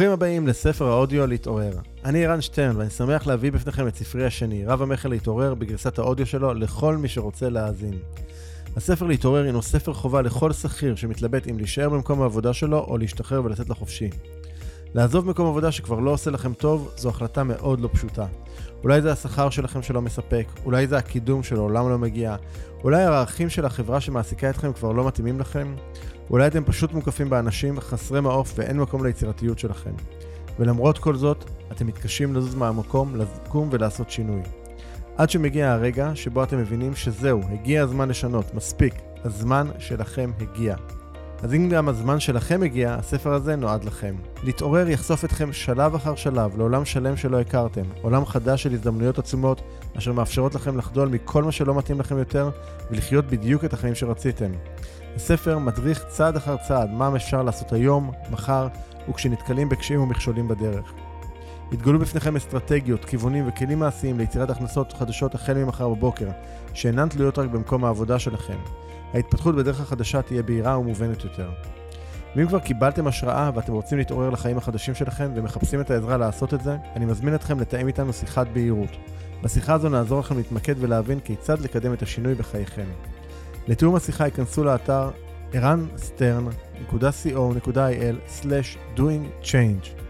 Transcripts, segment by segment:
ברוכים הבאים לספר האודיו להתעורר. אני ערן שטרן ואני שמח להביא בפניכם את ספרי השני, רב המכר להתעורר, בגרסת האודיו שלו לכל מי שרוצה להאזין. הספר להתעורר הינו ספר חובה לכל שכיר שמתלבט אם להישאר במקום העבודה שלו או להשתחרר ולצאת לחופשי. לעזוב מקום עבודה שכבר לא עושה לכם טוב, זו החלטה מאוד לא פשוטה. אולי זה השכר שלכם שלא מספק, אולי זה הקידום שלעולם לא מגיע, אולי הערכים של החברה שמעסיקה אתכם כבר לא מתאימים לכם, אולי אתם פשוט מוקפים באנשים חסרי מעוף ואין מקום ליצירתיות שלכם. ולמרות כל זאת, אתם מתקשים לזוז מהמקום, לקום ולעשות שינוי. עד שמגיע הרגע שבו אתם מבינים שזהו, הגיע הזמן לשנות, מספיק, הזמן שלכם הגיע. אז אם גם הזמן שלכם הגיע, הספר הזה נועד לכם. להתעורר יחשוף אתכם שלב אחר שלב לעולם שלם שלא הכרתם, עולם חדש של הזדמנויות עצומות, אשר מאפשרות לכם לחדול מכל מה שלא מתאים לכם יותר, ולחיות בדיוק את החיים שרציתם. הספר מדריך צעד אחר צעד מה אפשר לעשות היום, מחר, וכשנתקלים בקשיים ומכשולים בדרך. יתגלו בפניכם אסטרטגיות, כיוונים וכלים מעשיים ליצירת הכנסות חדשות החל ממחר בבוקר, שאינן תלויות רק במקום העבודה שלכם. ההתפתחות בדרך החדשה תהיה בהירה ומובנת יותר. ואם כבר קיבלתם השראה ואתם רוצים להתעורר לחיים החדשים שלכם ומחפשים את העזרה לעשות את זה, אני מזמין אתכם לתאם איתנו שיחת בהירות. בשיחה הזו נעזור לכם להתמקד ולהבין כיצד לקדם את השינוי בחייכם. לתיאום השיחה ייכנסו לאתר ערנסטרן.co.il/doingchange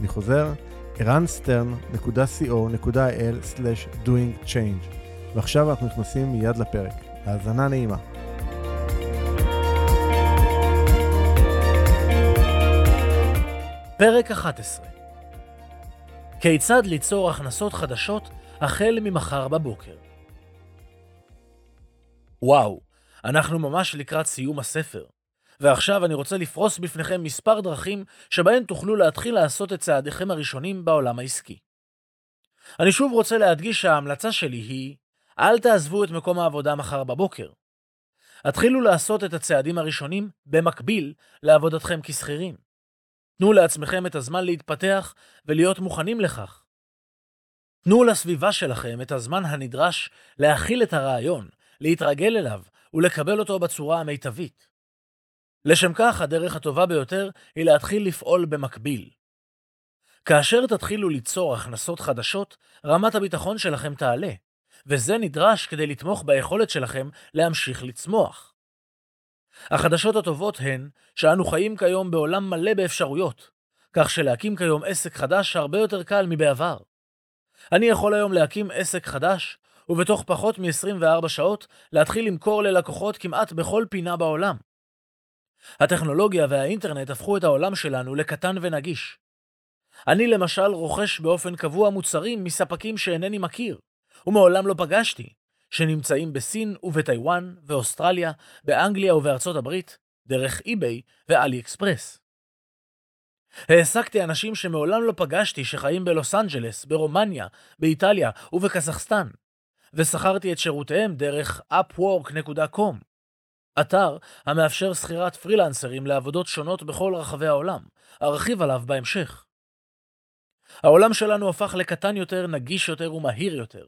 אני חוזר, ערנסטרן.co.il/doingchange ועכשיו אנחנו נכנסים מיד לפרק. האזנה נעימה. פרק 11 כיצד ליצור הכנסות חדשות החל ממחר בבוקר? וואו, אנחנו ממש לקראת סיום הספר, ועכשיו אני רוצה לפרוס בפניכם מספר דרכים שבהן תוכלו להתחיל לעשות את צעדיכם הראשונים בעולם העסקי. אני שוב רוצה להדגיש שההמלצה שלי היא, אל תעזבו את מקום העבודה מחר בבוקר. התחילו לעשות את הצעדים הראשונים במקביל לעבודתכם כשכירים. תנו לעצמכם את הזמן להתפתח ולהיות מוכנים לכך. תנו לסביבה שלכם את הזמן הנדרש להכיל את הרעיון, להתרגל אליו ולקבל אותו בצורה המיטבית. לשם כך, הדרך הטובה ביותר היא להתחיל לפעול במקביל. כאשר תתחילו ליצור הכנסות חדשות, רמת הביטחון שלכם תעלה, וזה נדרש כדי לתמוך ביכולת שלכם להמשיך לצמוח. החדשות הטובות הן שאנו חיים כיום בעולם מלא באפשרויות, כך שלהקים כיום עסק חדש הרבה יותר קל מבעבר. אני יכול היום להקים עסק חדש, ובתוך פחות מ-24 שעות להתחיל למכור ללקוחות כמעט בכל פינה בעולם. הטכנולוגיה והאינטרנט הפכו את העולם שלנו לקטן ונגיש. אני למשל רוכש באופן קבוע מוצרים מספקים שאינני מכיר, ומעולם לא פגשתי, שנמצאים בסין ובטיוואן ואוסטרליה, באנגליה ובארצות הברית, דרך eBay ו AliExpress. העסקתי אנשים שמעולם לא פגשתי שחיים בלוס אנג'לס, ברומניה, באיטליה ובקזחסטן, ושכרתי את שירותיהם דרך upwork.com, אתר המאפשר שכירת פרילנסרים לעבודות שונות בכל רחבי העולם, ארחיב עליו בהמשך. העולם שלנו הפך לקטן יותר, נגיש יותר ומהיר יותר,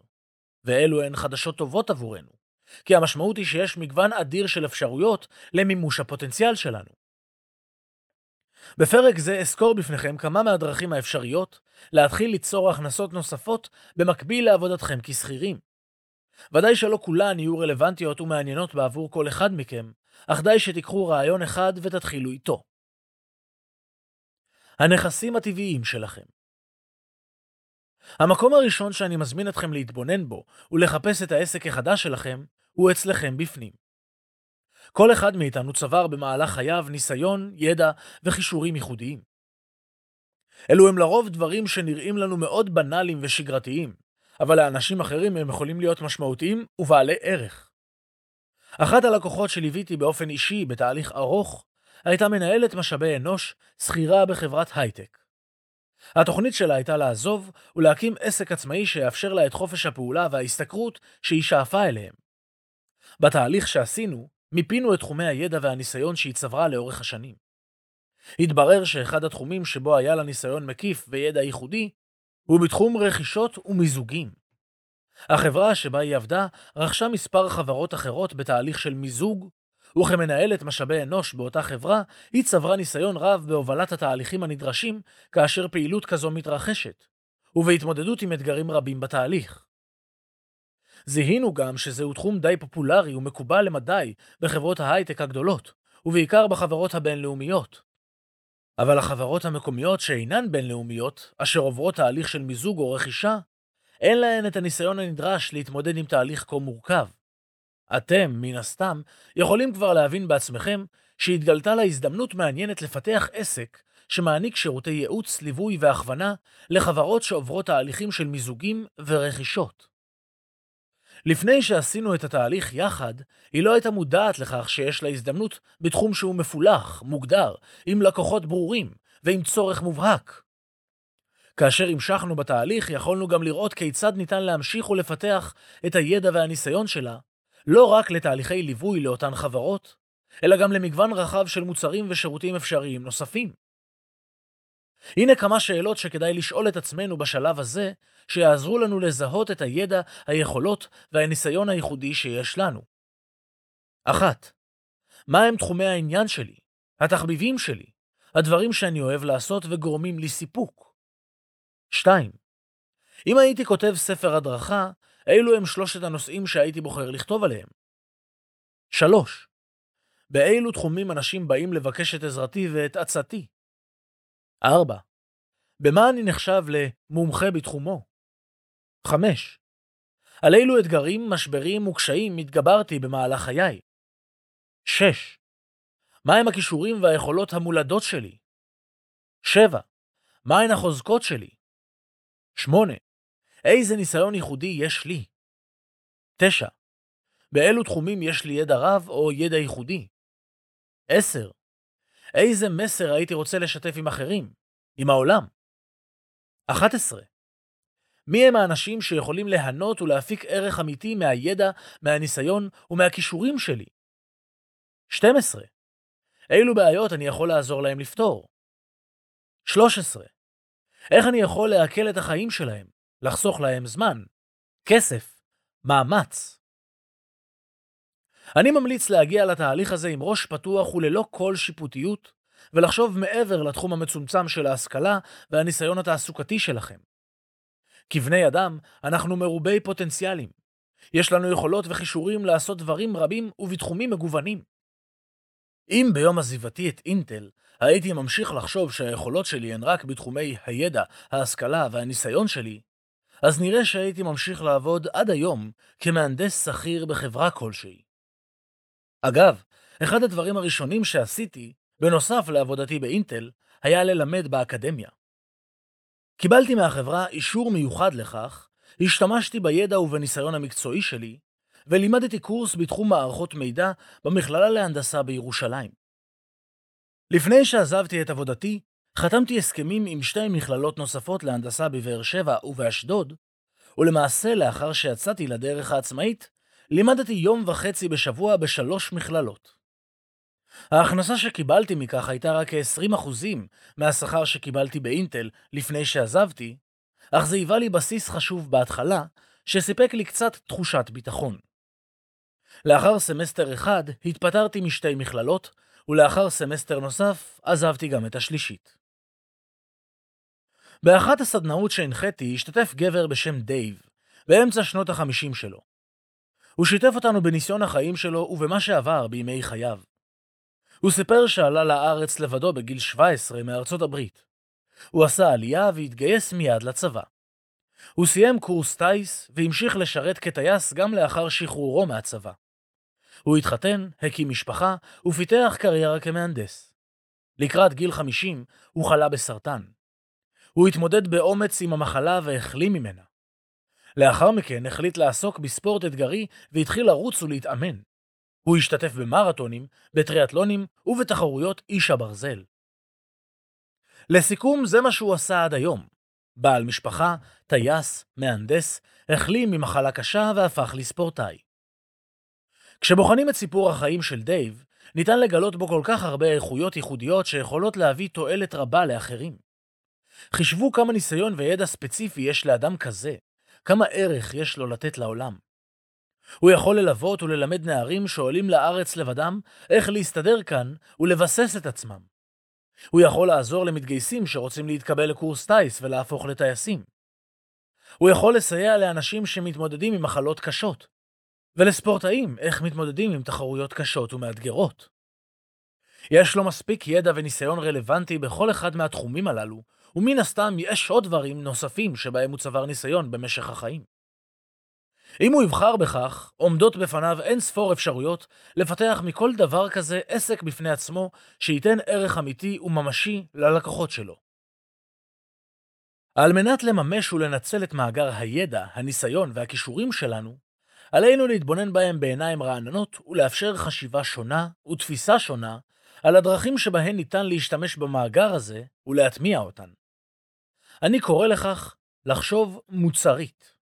ואלו הן חדשות טובות עבורנו, כי המשמעות היא שיש מגוון אדיר של אפשרויות למימוש הפוטנציאל שלנו. בפרק זה אסקור בפניכם כמה מהדרכים האפשריות להתחיל ליצור הכנסות נוספות במקביל לעבודתכם כשכירים. ודאי שלא כולן יהיו רלוונטיות ומעניינות בעבור כל אחד מכם, אך די שתיקחו רעיון אחד ותתחילו איתו. הנכסים הטבעיים שלכם המקום הראשון שאני מזמין אתכם להתבונן בו ולחפש את העסק החדש שלכם הוא אצלכם בפנים. כל אחד מאיתנו צבר במהלך חייו ניסיון, ידע וכישורים ייחודיים. אלו הם לרוב דברים שנראים לנו מאוד בנאליים ושגרתיים, אבל לאנשים אחרים הם יכולים להיות משמעותיים ובעלי ערך. אחת הלקוחות שליוויתי באופן אישי בתהליך ארוך הייתה מנהלת משאבי אנוש, שכירה בחברת הייטק. התוכנית שלה הייתה לעזוב ולהקים עסק עצמאי שיאפשר לה את חופש הפעולה וההשתכרות שהיא שאפה אליהם. בתהליך שעשינו, מיפינו את תחומי הידע והניסיון שהיא צברה לאורך השנים. התברר שאחד התחומים שבו היה לה ניסיון מקיף וידע ייחודי, הוא בתחום רכישות ומיזוגים. החברה שבה היא עבדה רכשה מספר חברות אחרות בתהליך של מיזוג, וכמנהלת משאבי אנוש באותה חברה, היא צברה ניסיון רב בהובלת התהליכים הנדרשים כאשר פעילות כזו מתרחשת, ובהתמודדות עם אתגרים רבים בתהליך. זיהינו גם שזהו תחום די פופולרי ומקובל למדי בחברות ההייטק הגדולות, ובעיקר בחברות הבינלאומיות. אבל החברות המקומיות שאינן בינלאומיות, אשר עוברות תהליך של מיזוג או רכישה, אין להן את הניסיון הנדרש להתמודד עם תהליך כה מורכב. אתם, מן הסתם, יכולים כבר להבין בעצמכם שהתגלתה לה הזדמנות מעניינת לפתח עסק שמעניק שירותי ייעוץ, ליווי והכוונה לחברות שעוברות תהליכים של מיזוגים ורכישות. לפני שעשינו את התהליך יחד, היא לא הייתה מודעת לכך שיש לה הזדמנות בתחום שהוא מפולח, מוגדר, עם לקוחות ברורים ועם צורך מובהק. כאשר המשכנו בתהליך, יכולנו גם לראות כיצד ניתן להמשיך ולפתח את הידע והניסיון שלה, לא רק לתהליכי ליווי לאותן חברות, אלא גם למגוון רחב של מוצרים ושירותים אפשריים נוספים. הנה כמה שאלות שכדאי לשאול את עצמנו בשלב הזה, שיעזרו לנו לזהות את הידע, היכולות והניסיון הייחודי שיש לנו. אחת, מה הם תחומי העניין שלי, התחביבים שלי, הדברים שאני אוהב לעשות וגורמים לי סיפוק? 2. אם הייתי כותב ספר הדרכה, אילו הם שלושת הנושאים שהייתי בוחר לכתוב עליהם? 3. באילו תחומים אנשים באים לבקש את עזרתי ואת עצתי? 4. במה אני נחשב למומחה בתחומו? 5. על אילו אתגרים, משברים וקשיים התגברתי במהלך חיי? 6. מהם הכישורים והיכולות המולדות שלי? 7. מהן החוזקות שלי? 8. איזה ניסיון ייחודי יש לי? 9. באילו תחומים יש לי ידע רב או ידע ייחודי? 10. איזה מסר הייתי רוצה לשתף עם אחרים, עם העולם? 11. מי הם האנשים שיכולים ליהנות ולהפיק ערך אמיתי מהידע, מהניסיון ומהכישורים שלי? 12. אילו בעיות אני יכול לעזור להם לפתור? 13. איך אני יכול להקל את החיים שלהם, לחסוך להם זמן, כסף, מאמץ? אני ממליץ להגיע לתהליך הזה עם ראש פתוח וללא כל שיפוטיות, ולחשוב מעבר לתחום המצומצם של ההשכלה והניסיון התעסוקתי שלכם. כבני אדם, אנחנו מרובי פוטנציאלים. יש לנו יכולות וכישורים לעשות דברים רבים ובתחומים מגוונים. אם ביום עזיבתי את אינטל הייתי ממשיך לחשוב שהיכולות שלי הן רק בתחומי הידע, ההשכלה והניסיון שלי, אז נראה שהייתי ממשיך לעבוד עד היום כמהנדס שכיר בחברה כלשהי. אגב, אחד הדברים הראשונים שעשיתי, בנוסף לעבודתי באינטל, היה ללמד באקדמיה. קיבלתי מהחברה אישור מיוחד לכך, השתמשתי בידע ובניסיון המקצועי שלי, ולימדתי קורס בתחום מערכות מידע במכללה להנדסה בירושלים. לפני שעזבתי את עבודתי, חתמתי הסכמים עם שתי מכללות נוספות להנדסה בבאר שבע ובאשדוד, ולמעשה לאחר שיצאתי לדרך העצמאית, לימדתי יום וחצי בשבוע בשלוש מכללות. ההכנסה שקיבלתי מכך הייתה רק כ-20% מהשכר שקיבלתי באינטל לפני שעזבתי, אך זה היווה לי בסיס חשוב בהתחלה, שסיפק לי קצת תחושת ביטחון. לאחר סמסטר אחד התפטרתי משתי מכללות, ולאחר סמסטר נוסף עזבתי גם את השלישית. באחת הסדנאות שהנחיתי השתתף גבר בשם דייב, באמצע שנות החמישים שלו. הוא שיתף אותנו בניסיון החיים שלו ובמה שעבר בימי חייו. הוא סיפר שעלה לארץ לבדו בגיל 17 מארצות הברית. הוא עשה עלייה והתגייס מיד לצבא. הוא סיים קורס טיס והמשיך לשרת כטייס גם לאחר שחרורו מהצבא. הוא התחתן, הקים משפחה ופיתח קריירה כמהנדס. לקראת גיל 50 הוא חלה בסרטן. הוא התמודד באומץ עם המחלה והחלים ממנה. לאחר מכן החליט לעסוק בספורט אתגרי והתחיל לרוץ ולהתאמן. הוא השתתף במרתונים, בטריאטלונים ובתחרויות איש הברזל. לסיכום, זה מה שהוא עשה עד היום. בעל משפחה, טייס, מהנדס, החלים ממחלה קשה והפך לספורטאי. כשבוחנים את סיפור החיים של דייב, ניתן לגלות בו כל כך הרבה איכויות ייחודיות שיכולות להביא תועלת רבה לאחרים. חישבו כמה ניסיון וידע ספציפי יש לאדם כזה, כמה ערך יש לו לתת לעולם. הוא יכול ללוות וללמד נערים שעולים לארץ לבדם איך להסתדר כאן ולבסס את עצמם. הוא יכול לעזור למתגייסים שרוצים להתקבל לקורס טיס ולהפוך לטייסים. הוא יכול לסייע לאנשים שמתמודדים עם מחלות קשות, ולספורטאים איך מתמודדים עם תחרויות קשות ומאתגרות. יש לו מספיק ידע וניסיון רלוונטי בכל אחד מהתחומים הללו, ומן הסתם יש עוד דברים נוספים שבהם הוא צבר ניסיון במשך החיים. אם הוא יבחר בכך, עומדות בפניו אין ספור אפשרויות לפתח מכל דבר כזה עסק בפני עצמו שייתן ערך אמיתי וממשי ללקוחות שלו. על מנת לממש ולנצל את מאגר הידע, הניסיון והכישורים שלנו, עלינו להתבונן בהם בעיניים רעננות ולאפשר חשיבה שונה ותפיסה שונה על הדרכים שבהן ניתן להשתמש במאגר הזה ולהטמיע אותן. אני קורא לכך לחשוב מוצרית.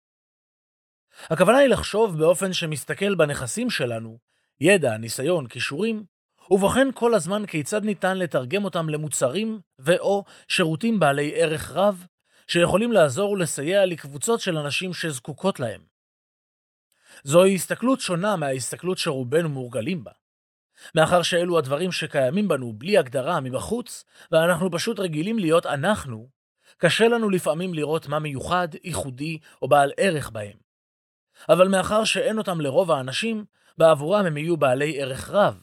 הכוונה היא לחשוב באופן שמסתכל בנכסים שלנו, ידע, ניסיון, כישורים, ובוחן כל הזמן כיצד ניתן לתרגם אותם למוצרים ו/או שירותים בעלי ערך רב, שיכולים לעזור ולסייע לקבוצות של אנשים שזקוקות להם. זוהי הסתכלות שונה מההסתכלות שרובנו מורגלים בה. מאחר שאלו הדברים שקיימים בנו בלי הגדרה מבחוץ, ואנחנו פשוט רגילים להיות אנחנו, קשה לנו לפעמים לראות מה מיוחד, ייחודי או בעל ערך בהם. אבל מאחר שאין אותם לרוב האנשים, בעבורם הם יהיו בעלי ערך רב.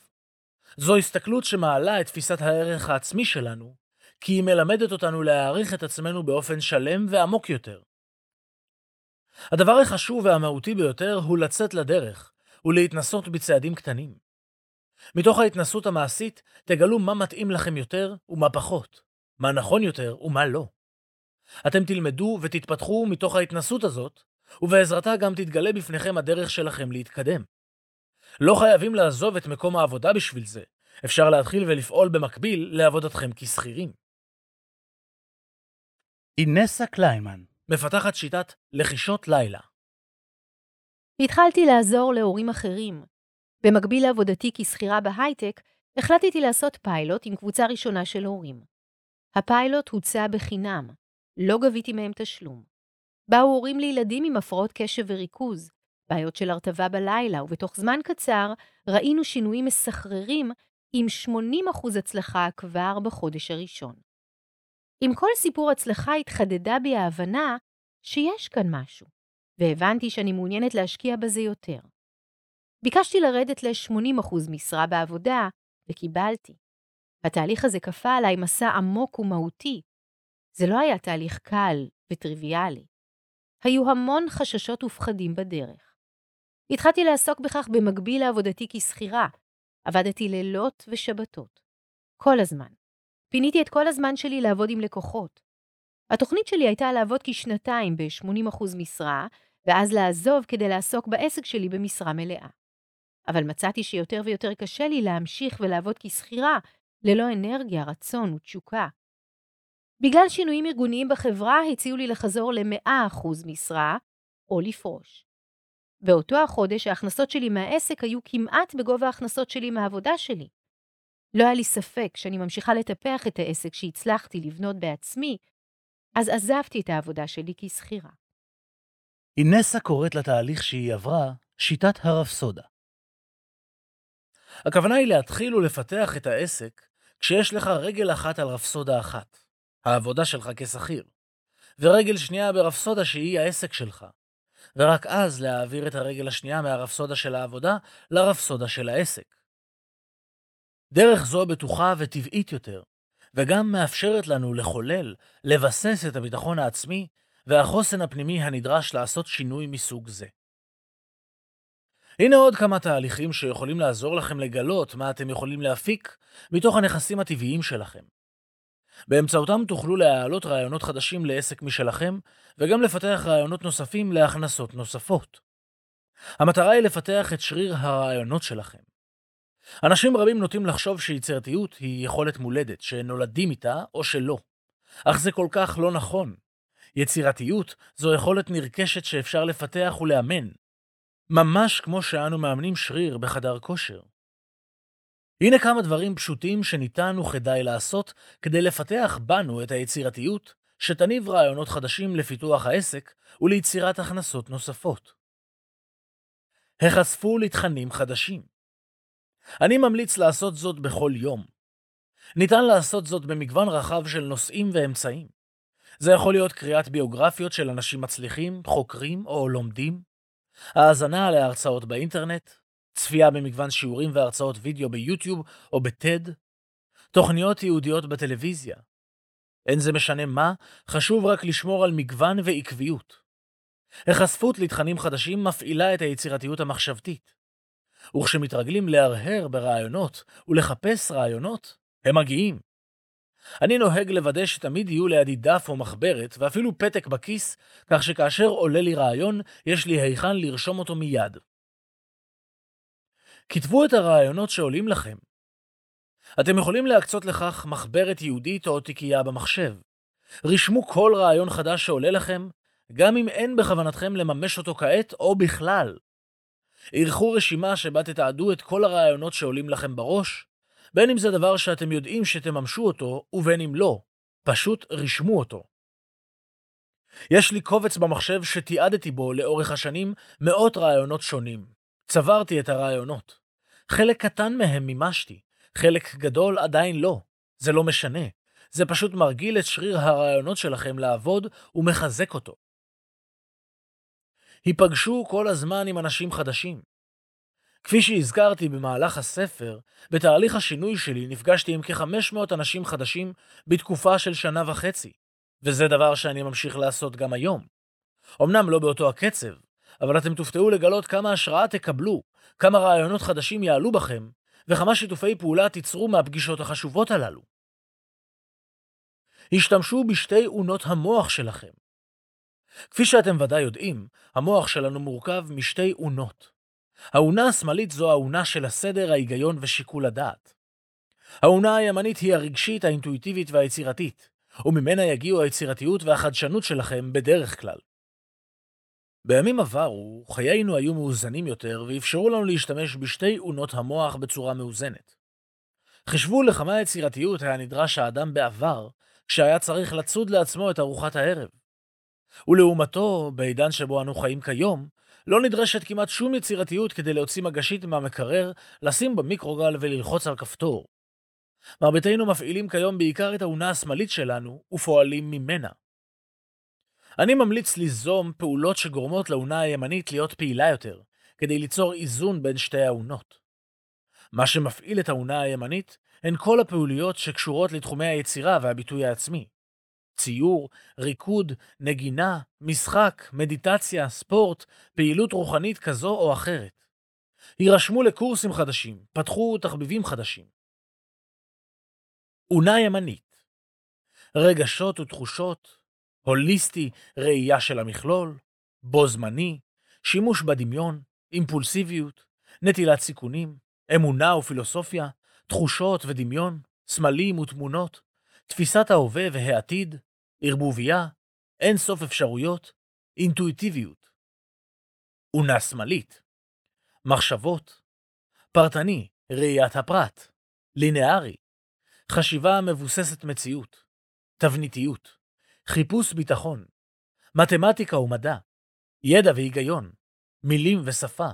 זו הסתכלות שמעלה את תפיסת הערך העצמי שלנו, כי היא מלמדת אותנו להעריך את עצמנו באופן שלם ועמוק יותר. הדבר החשוב והמהותי ביותר הוא לצאת לדרך ולהתנסות בצעדים קטנים. מתוך ההתנסות המעשית תגלו מה מתאים לכם יותר ומה פחות, מה נכון יותר ומה לא. אתם תלמדו ותתפתחו מתוך ההתנסות הזאת, ובעזרתה גם תתגלה בפניכם הדרך שלכם להתקדם. לא חייבים לעזוב את מקום העבודה בשביל זה, אפשר להתחיל ולפעול במקביל לעבודתכם כשכירים. אינסה קליימן מפתחת שיטת לחישות לילה. התחלתי לעזור להורים אחרים. במקביל לעבודתי כשכירה בהייטק, החלטתי לעשות פיילוט עם קבוצה ראשונה של הורים. הפיילוט הוצע בחינם, לא גביתי מהם תשלום. באו הורים לילדים עם הפרעות קשב וריכוז, בעיות של הרטבה בלילה, ובתוך זמן קצר ראינו שינויים מסחררים עם 80% הצלחה כבר בחודש הראשון. עם כל סיפור הצלחה התחדדה בי ההבנה שיש כאן משהו, והבנתי שאני מעוניינת להשקיע בזה יותר. ביקשתי לרדת ל-80% משרה בעבודה, וקיבלתי. התהליך הזה כפה עליי מסע עמוק ומהותי. זה לא היה תהליך קל וטריוויאלי. היו המון חששות ופחדים בדרך. התחלתי לעסוק בכך במקביל לעבודתי כשכירה. עבדתי לילות ושבתות. כל הזמן. פיניתי את כל הזמן שלי לעבוד עם לקוחות. התוכנית שלי הייתה לעבוד כשנתיים ב-80% משרה, ואז לעזוב כדי לעסוק בעסק שלי במשרה מלאה. אבל מצאתי שיותר ויותר קשה לי להמשיך ולעבוד כשכירה, ללא אנרגיה, רצון ותשוקה. בגלל שינויים ארגוניים בחברה, הציעו לי לחזור ל-100% משרה, או לפרוש. באותו החודש ההכנסות שלי מהעסק היו כמעט בגובה ההכנסות שלי מהעבודה שלי. לא היה לי ספק שאני ממשיכה לטפח את העסק שהצלחתי לבנות בעצמי, אז עזבתי את העבודה שלי כשכירה. אינסה קוראת לתהליך שהיא עברה שיטת הרפסודה. הכוונה היא להתחיל ולפתח את העסק כשיש לך רגל אחת על רפסודה אחת, העבודה שלך כשכיר, ורגל שנייה ברפסודה שהיא העסק שלך, ורק אז להעביר את הרגל השנייה מהרפסודה של העבודה לרפסודה של העסק. דרך זו בטוחה וטבעית יותר, וגם מאפשרת לנו לחולל, לבסס את הביטחון העצמי והחוסן הפנימי הנדרש לעשות שינוי מסוג זה. הנה עוד כמה תהליכים שיכולים לעזור לכם לגלות מה אתם יכולים להפיק מתוך הנכסים הטבעיים שלכם. באמצעותם תוכלו להעלות רעיונות חדשים לעסק משלכם, וגם לפתח רעיונות נוספים להכנסות נוספות. המטרה היא לפתח את שריר הרעיונות שלכם. אנשים רבים נוטים לחשוב שיצירתיות היא יכולת מולדת, שנולדים איתה או שלא. אך זה כל כך לא נכון. יצירתיות זו יכולת נרכשת שאפשר לפתח ולאמן, ממש כמו שאנו מאמנים שריר בחדר כושר. הנה כמה דברים פשוטים שניתן וכדאי לעשות כדי לפתח בנו את היצירתיות, שתניב רעיונות חדשים לפיתוח העסק וליצירת הכנסות נוספות. החשפו לתכנים חדשים. אני ממליץ לעשות זאת בכל יום. ניתן לעשות זאת במגוון רחב של נושאים ואמצעים. זה יכול להיות קריאת ביוגרפיות של אנשים מצליחים, חוקרים או לומדים, האזנה להרצאות באינטרנט, צפייה במגוון שיעורים והרצאות וידאו ביוטיוב או בטד, תוכניות ייעודיות בטלוויזיה. אין זה משנה מה, חשוב רק לשמור על מגוון ועקביות. החשפות לתכנים חדשים מפעילה את היצירתיות המחשבתית. וכשמתרגלים להרהר ברעיונות ולחפש רעיונות, הם מגיעים. אני נוהג לוודא שתמיד יהיו לידי דף או מחברת, ואפילו פתק בכיס, כך שכאשר עולה לי רעיון, יש לי היכן לרשום אותו מיד. כתבו את הרעיונות שעולים לכם. אתם יכולים להקצות לכך מחברת יהודית או תיקייה במחשב. רשמו כל רעיון חדש שעולה לכם, גם אם אין בכוונתכם לממש אותו כעת או בכלל. ערכו רשימה שבה תתעדו את כל הרעיונות שעולים לכם בראש, בין אם זה דבר שאתם יודעים שתממשו אותו, ובין אם לא. פשוט רשמו אותו. יש לי קובץ במחשב שתיעדתי בו לאורך השנים מאות רעיונות שונים. צברתי את הרעיונות. חלק קטן מהם מימשתי, חלק גדול עדיין לא. זה לא משנה. זה פשוט מרגיל את שריר הרעיונות שלכם לעבוד ומחזק אותו. היפגשו כל הזמן עם אנשים חדשים. כפי שהזכרתי במהלך הספר, בתהליך השינוי שלי נפגשתי עם כ-500 אנשים חדשים בתקופה של שנה וחצי, וזה דבר שאני ממשיך לעשות גם היום. אמנם לא באותו הקצב, אבל אתם תופתעו לגלות כמה השראה תקבלו, כמה רעיונות חדשים יעלו בכם, וכמה שיתופי פעולה תיצרו מהפגישות החשובות הללו. השתמשו בשתי אונות המוח שלכם. כפי שאתם ודאי יודעים, המוח שלנו מורכב משתי אונות. האונה השמאלית זו האונה של הסדר, ההיגיון ושיקול הדעת. האונה הימנית היא הרגשית, האינטואיטיבית והיצירתית, וממנה יגיעו היצירתיות והחדשנות שלכם בדרך כלל. בימים עברו, חיינו היו מאוזנים יותר ואפשרו לנו להשתמש בשתי אונות המוח בצורה מאוזנת. חישבו לכמה יצירתיות היה נדרש האדם בעבר, כשהיה צריך לצוד לעצמו את ארוחת הערב. ולעומתו, בעידן שבו אנו חיים כיום, לא נדרשת כמעט שום יצירתיות כדי להוציא מגשית מהמקרר, לשים במיקרוגל וללחוץ על כפתור. מרביתנו מפעילים כיום בעיקר את האונה השמאלית שלנו, ופועלים ממנה. אני ממליץ ליזום פעולות שגורמות לאונה הימנית להיות פעילה יותר, כדי ליצור איזון בין שתי האונות. מה שמפעיל את האונה הימנית הן כל הפעוליות שקשורות לתחומי היצירה והביטוי העצמי. ציור, ריקוד, נגינה, משחק, מדיטציה, ספורט, פעילות רוחנית כזו או אחרת. הירשמו לקורסים חדשים, פתחו תחביבים חדשים. אונה ימנית רגשות ותחושות, הוליסטי, ראייה של המכלול, בו זמני, שימוש בדמיון, אימפולסיביות, נטילת סיכונים, אמונה ופילוסופיה, תחושות ודמיון, סמלים ותמונות, תפיסת ההווה והעתיד, ערבוביה, אין סוף אפשרויות, אינטואיטיביות. אונה שמאלית, מחשבות, פרטני, ראיית הפרט, לינארי, חשיבה מבוססת מציאות, תבניתיות, חיפוש ביטחון, מתמטיקה ומדע, ידע והיגיון, מילים ושפה,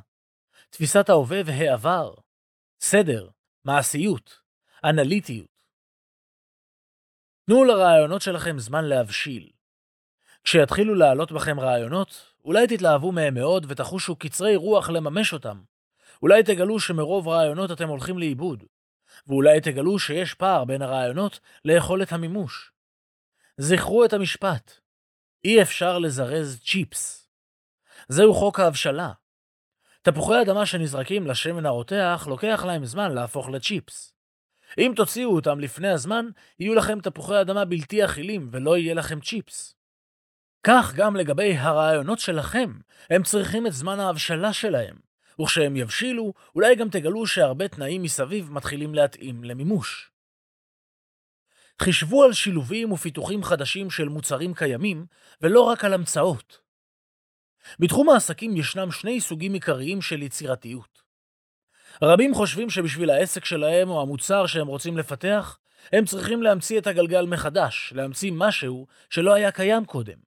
תפיסת ההווה והעבר, סדר, מעשיות, אנליטיות, תנו לרעיונות שלכם זמן להבשיל. כשיתחילו לעלות בכם רעיונות, אולי תתלהבו מהם מאוד ותחושו קצרי רוח לממש אותם. אולי תגלו שמרוב רעיונות אתם הולכים לאיבוד. ואולי תגלו שיש פער בין הרעיונות ליכולת המימוש. זכרו את המשפט, אי אפשר לזרז צ'יפס. זהו חוק ההבשלה. תפוחי אדמה שנזרקים לשמן הרותח, לוקח להם זמן להפוך לצ'יפס. אם תוציאו אותם לפני הזמן, יהיו לכם תפוחי אדמה בלתי אכילים ולא יהיה לכם צ'יפס. כך גם לגבי הרעיונות שלכם, הם צריכים את זמן ההבשלה שלהם, וכשהם יבשילו, אולי גם תגלו שהרבה תנאים מסביב מתחילים להתאים למימוש. חישבו על שילובים ופיתוחים חדשים של מוצרים קיימים, ולא רק על המצאות. בתחום העסקים ישנם שני סוגים עיקריים של יצירתיות. רבים חושבים שבשביל העסק שלהם או המוצר שהם רוצים לפתח, הם צריכים להמציא את הגלגל מחדש, להמציא משהו שלא היה קיים קודם.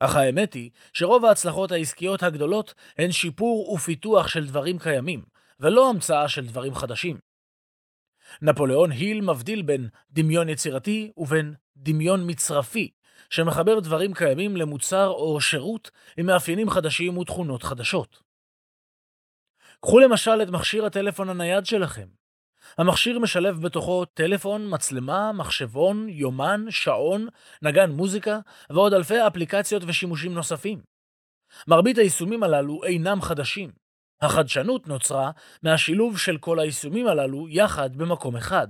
אך האמת היא שרוב ההצלחות העסקיות הגדולות הן שיפור ופיתוח של דברים קיימים, ולא המצאה של דברים חדשים. נפוליאון היל מבדיל בין דמיון יצירתי ובין דמיון מצרפי, שמחבר דברים קיימים למוצר או שירות עם מאפיינים חדשים ותכונות חדשות. קחו למשל את מכשיר הטלפון הנייד שלכם. המכשיר משלב בתוכו טלפון, מצלמה, מחשבון, יומן, שעון, נגן מוזיקה ועוד אלפי אפליקציות ושימושים נוספים. מרבית היישומים הללו אינם חדשים. החדשנות נוצרה מהשילוב של כל היישומים הללו יחד במקום אחד.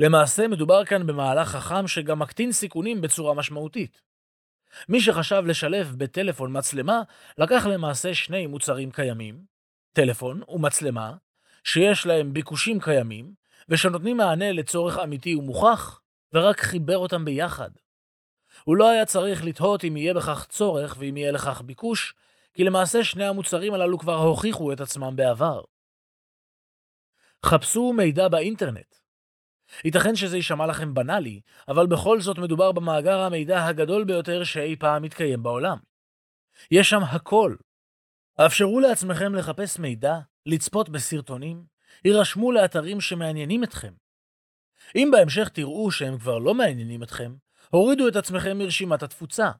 למעשה מדובר כאן במהלך חכם שגם מקטין סיכונים בצורה משמעותית. מי שחשב לשלב בטלפון מצלמה, לקח למעשה שני מוצרים קיימים, טלפון ומצלמה, שיש להם ביקושים קיימים, ושנותנים מענה לצורך אמיתי ומוכח, ורק חיבר אותם ביחד. הוא לא היה צריך לתהות אם יהיה בכך צורך ואם יהיה לכך ביקוש, כי למעשה שני המוצרים הללו כבר הוכיחו את עצמם בעבר. חפשו מידע באינטרנט. ייתכן שזה יישמע לכם בנאלי, אבל בכל זאת מדובר במאגר המידע הגדול ביותר שאי פעם מתקיים בעולם. יש שם הכל. אפשרו לעצמכם לחפש מידע, לצפות בסרטונים, יירשמו לאתרים שמעניינים אתכם. אם בהמשך תראו שהם כבר לא מעניינים אתכם, הורידו את עצמכם מרשימת התפוצה.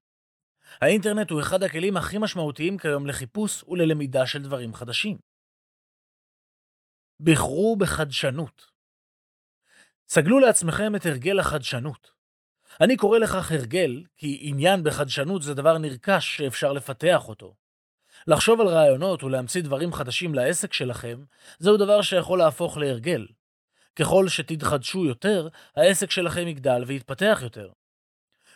האינטרנט הוא אחד הכלים הכי משמעותיים כיום לחיפוש וללמידה של דברים חדשים. בחרו בחדשנות. סגלו לעצמכם את הרגל החדשנות. אני קורא לכך הרגל, כי עניין בחדשנות זה דבר נרכש שאפשר לפתח אותו. לחשוב על רעיונות ולהמציא דברים חדשים לעסק שלכם, זהו דבר שיכול להפוך להרגל. ככל שתתחדשו יותר, העסק שלכם יגדל ויתפתח יותר.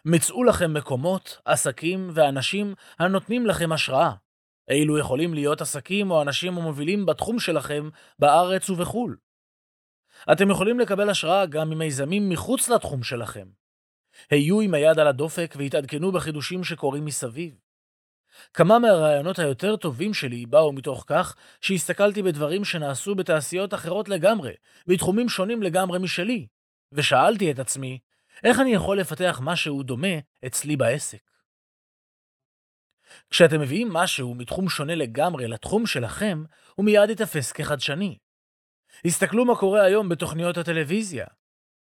מצאו לכם מקומות, עסקים ואנשים הנותנים לכם השראה. אילו יכולים להיות עסקים או אנשים המובילים בתחום שלכם בארץ ובחו"ל. אתם יכולים לקבל השראה גם ממיזמים מחוץ לתחום שלכם. היו עם היד על הדופק והתעדכנו בחידושים שקורים מסביב. כמה מהרעיונות היותר טובים שלי באו מתוך כך שהסתכלתי בדברים שנעשו בתעשיות אחרות לגמרי, בתחומים שונים לגמרי משלי, ושאלתי את עצמי, איך אני יכול לפתח משהו דומה אצלי בעסק? כשאתם מביאים משהו מתחום שונה לגמרי לתחום שלכם, הוא מיד יתפס כחדשני. הסתכלו מה קורה היום בתוכניות הטלוויזיה.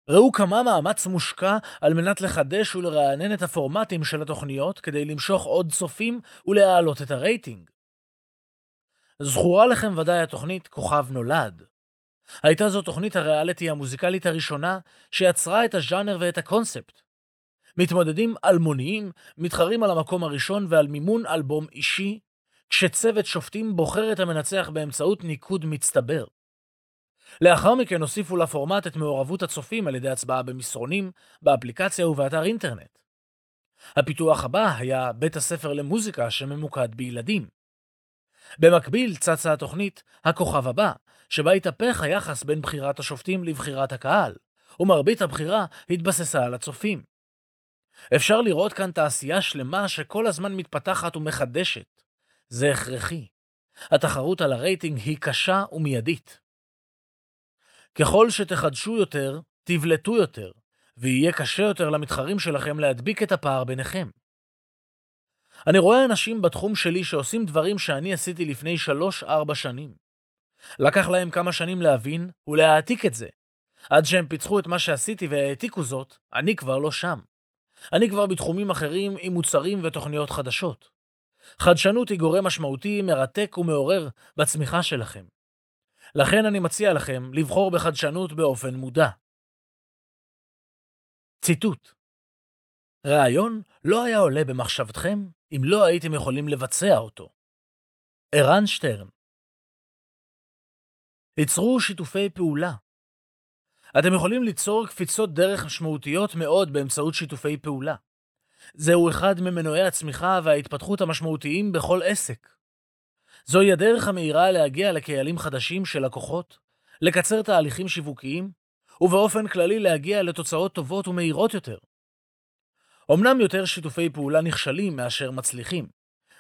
ראו כמה מאמץ מושקע על מנת לחדש ולרענן את הפורמטים של התוכניות כדי למשוך עוד צופים ולהעלות את הרייטינג. זכורה לכם ודאי התוכנית כוכב נולד. הייתה זו תוכנית הריאליטי המוזיקלית הראשונה שיצרה את הז'אנר ואת הקונספט. מתמודדים אלמוניים מתחרים על המקום הראשון ועל מימון אלבום אישי, כשצוות שופטים בוחר את המנצח באמצעות ניקוד מצטבר. לאחר מכן הוסיפו לפורמט את מעורבות הצופים על ידי הצבעה במסרונים, באפליקציה ובאתר אינטרנט. הפיתוח הבא היה בית הספר למוזיקה שממוקד בילדים. במקביל צצה התוכנית "הכוכב הבא", שבה התהפך היחס בין בחירת השופטים לבחירת הקהל, ומרבית הבחירה התבססה על הצופים. אפשר לראות כאן תעשייה שלמה שכל הזמן מתפתחת ומחדשת. זה הכרחי. התחרות על הרייטינג היא קשה ומיידית. ככל שתחדשו יותר, תבלטו יותר, ויהיה קשה יותר למתחרים שלכם להדביק את הפער ביניכם. אני רואה אנשים בתחום שלי שעושים דברים שאני עשיתי לפני 3-4 שנים. לקח להם כמה שנים להבין ולהעתיק את זה. עד שהם פיצחו את מה שעשיתי והעתיקו זאת, אני כבר לא שם. אני כבר בתחומים אחרים עם מוצרים ותוכניות חדשות. חדשנות היא גורם משמעותי, מרתק ומעורר בצמיחה שלכם. לכן אני מציע לכם לבחור בחדשנות באופן מודע. ציטוט רעיון לא היה עולה במחשבתכם אם לא הייתם יכולים לבצע אותו. ערן שטרן ייצרו שיתופי פעולה. אתם יכולים ליצור קפיצות דרך משמעותיות מאוד באמצעות שיתופי פעולה. זהו אחד ממנועי הצמיחה וההתפתחות המשמעותיים בכל עסק. זוהי הדרך המהירה להגיע לקהלים חדשים של לקוחות, לקצר תהליכים שיווקיים, ובאופן כללי להגיע לתוצאות טובות ומהירות יותר. אמנם יותר שיתופי פעולה נכשלים מאשר מצליחים,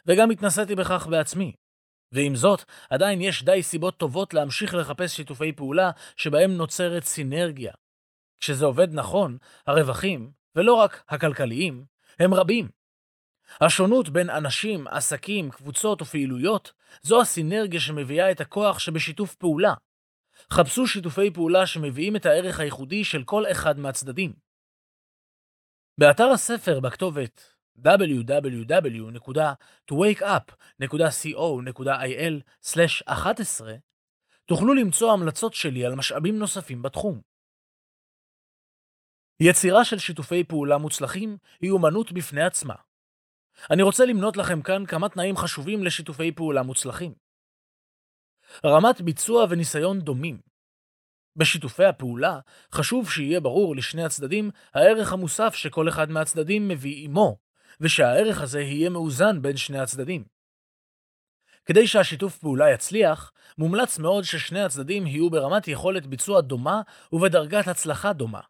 וגם התנסיתי בכך בעצמי. ועם זאת, עדיין יש די סיבות טובות להמשיך לחפש שיתופי פעולה שבהם נוצרת סינרגיה. כשזה עובד נכון, הרווחים, ולא רק הכלכליים, הם רבים. השונות בין אנשים, עסקים, קבוצות ופעילויות, זו הסינרגיה שמביאה את הכוח שבשיתוף פעולה. חפשו שיתופי פעולה שמביאים את הערך הייחודי של כל אחד מהצדדים. באתר הספר בכתובת www.towakeup.co.il/11 תוכלו למצוא המלצות שלי על משאבים נוספים בתחום. יצירה של שיתופי פעולה מוצלחים היא אומנות בפני עצמה. אני רוצה למנות לכם כאן כמה תנאים חשובים לשיתופי פעולה מוצלחים. רמת ביצוע וניסיון דומים. בשיתופי הפעולה חשוב שיהיה ברור לשני הצדדים הערך המוסף שכל אחד מהצדדים מביא עמו, ושהערך הזה יהיה מאוזן בין שני הצדדים. כדי שהשיתוף פעולה יצליח, מומלץ מאוד ששני הצדדים יהיו ברמת יכולת ביצוע דומה ובדרגת הצלחה דומה.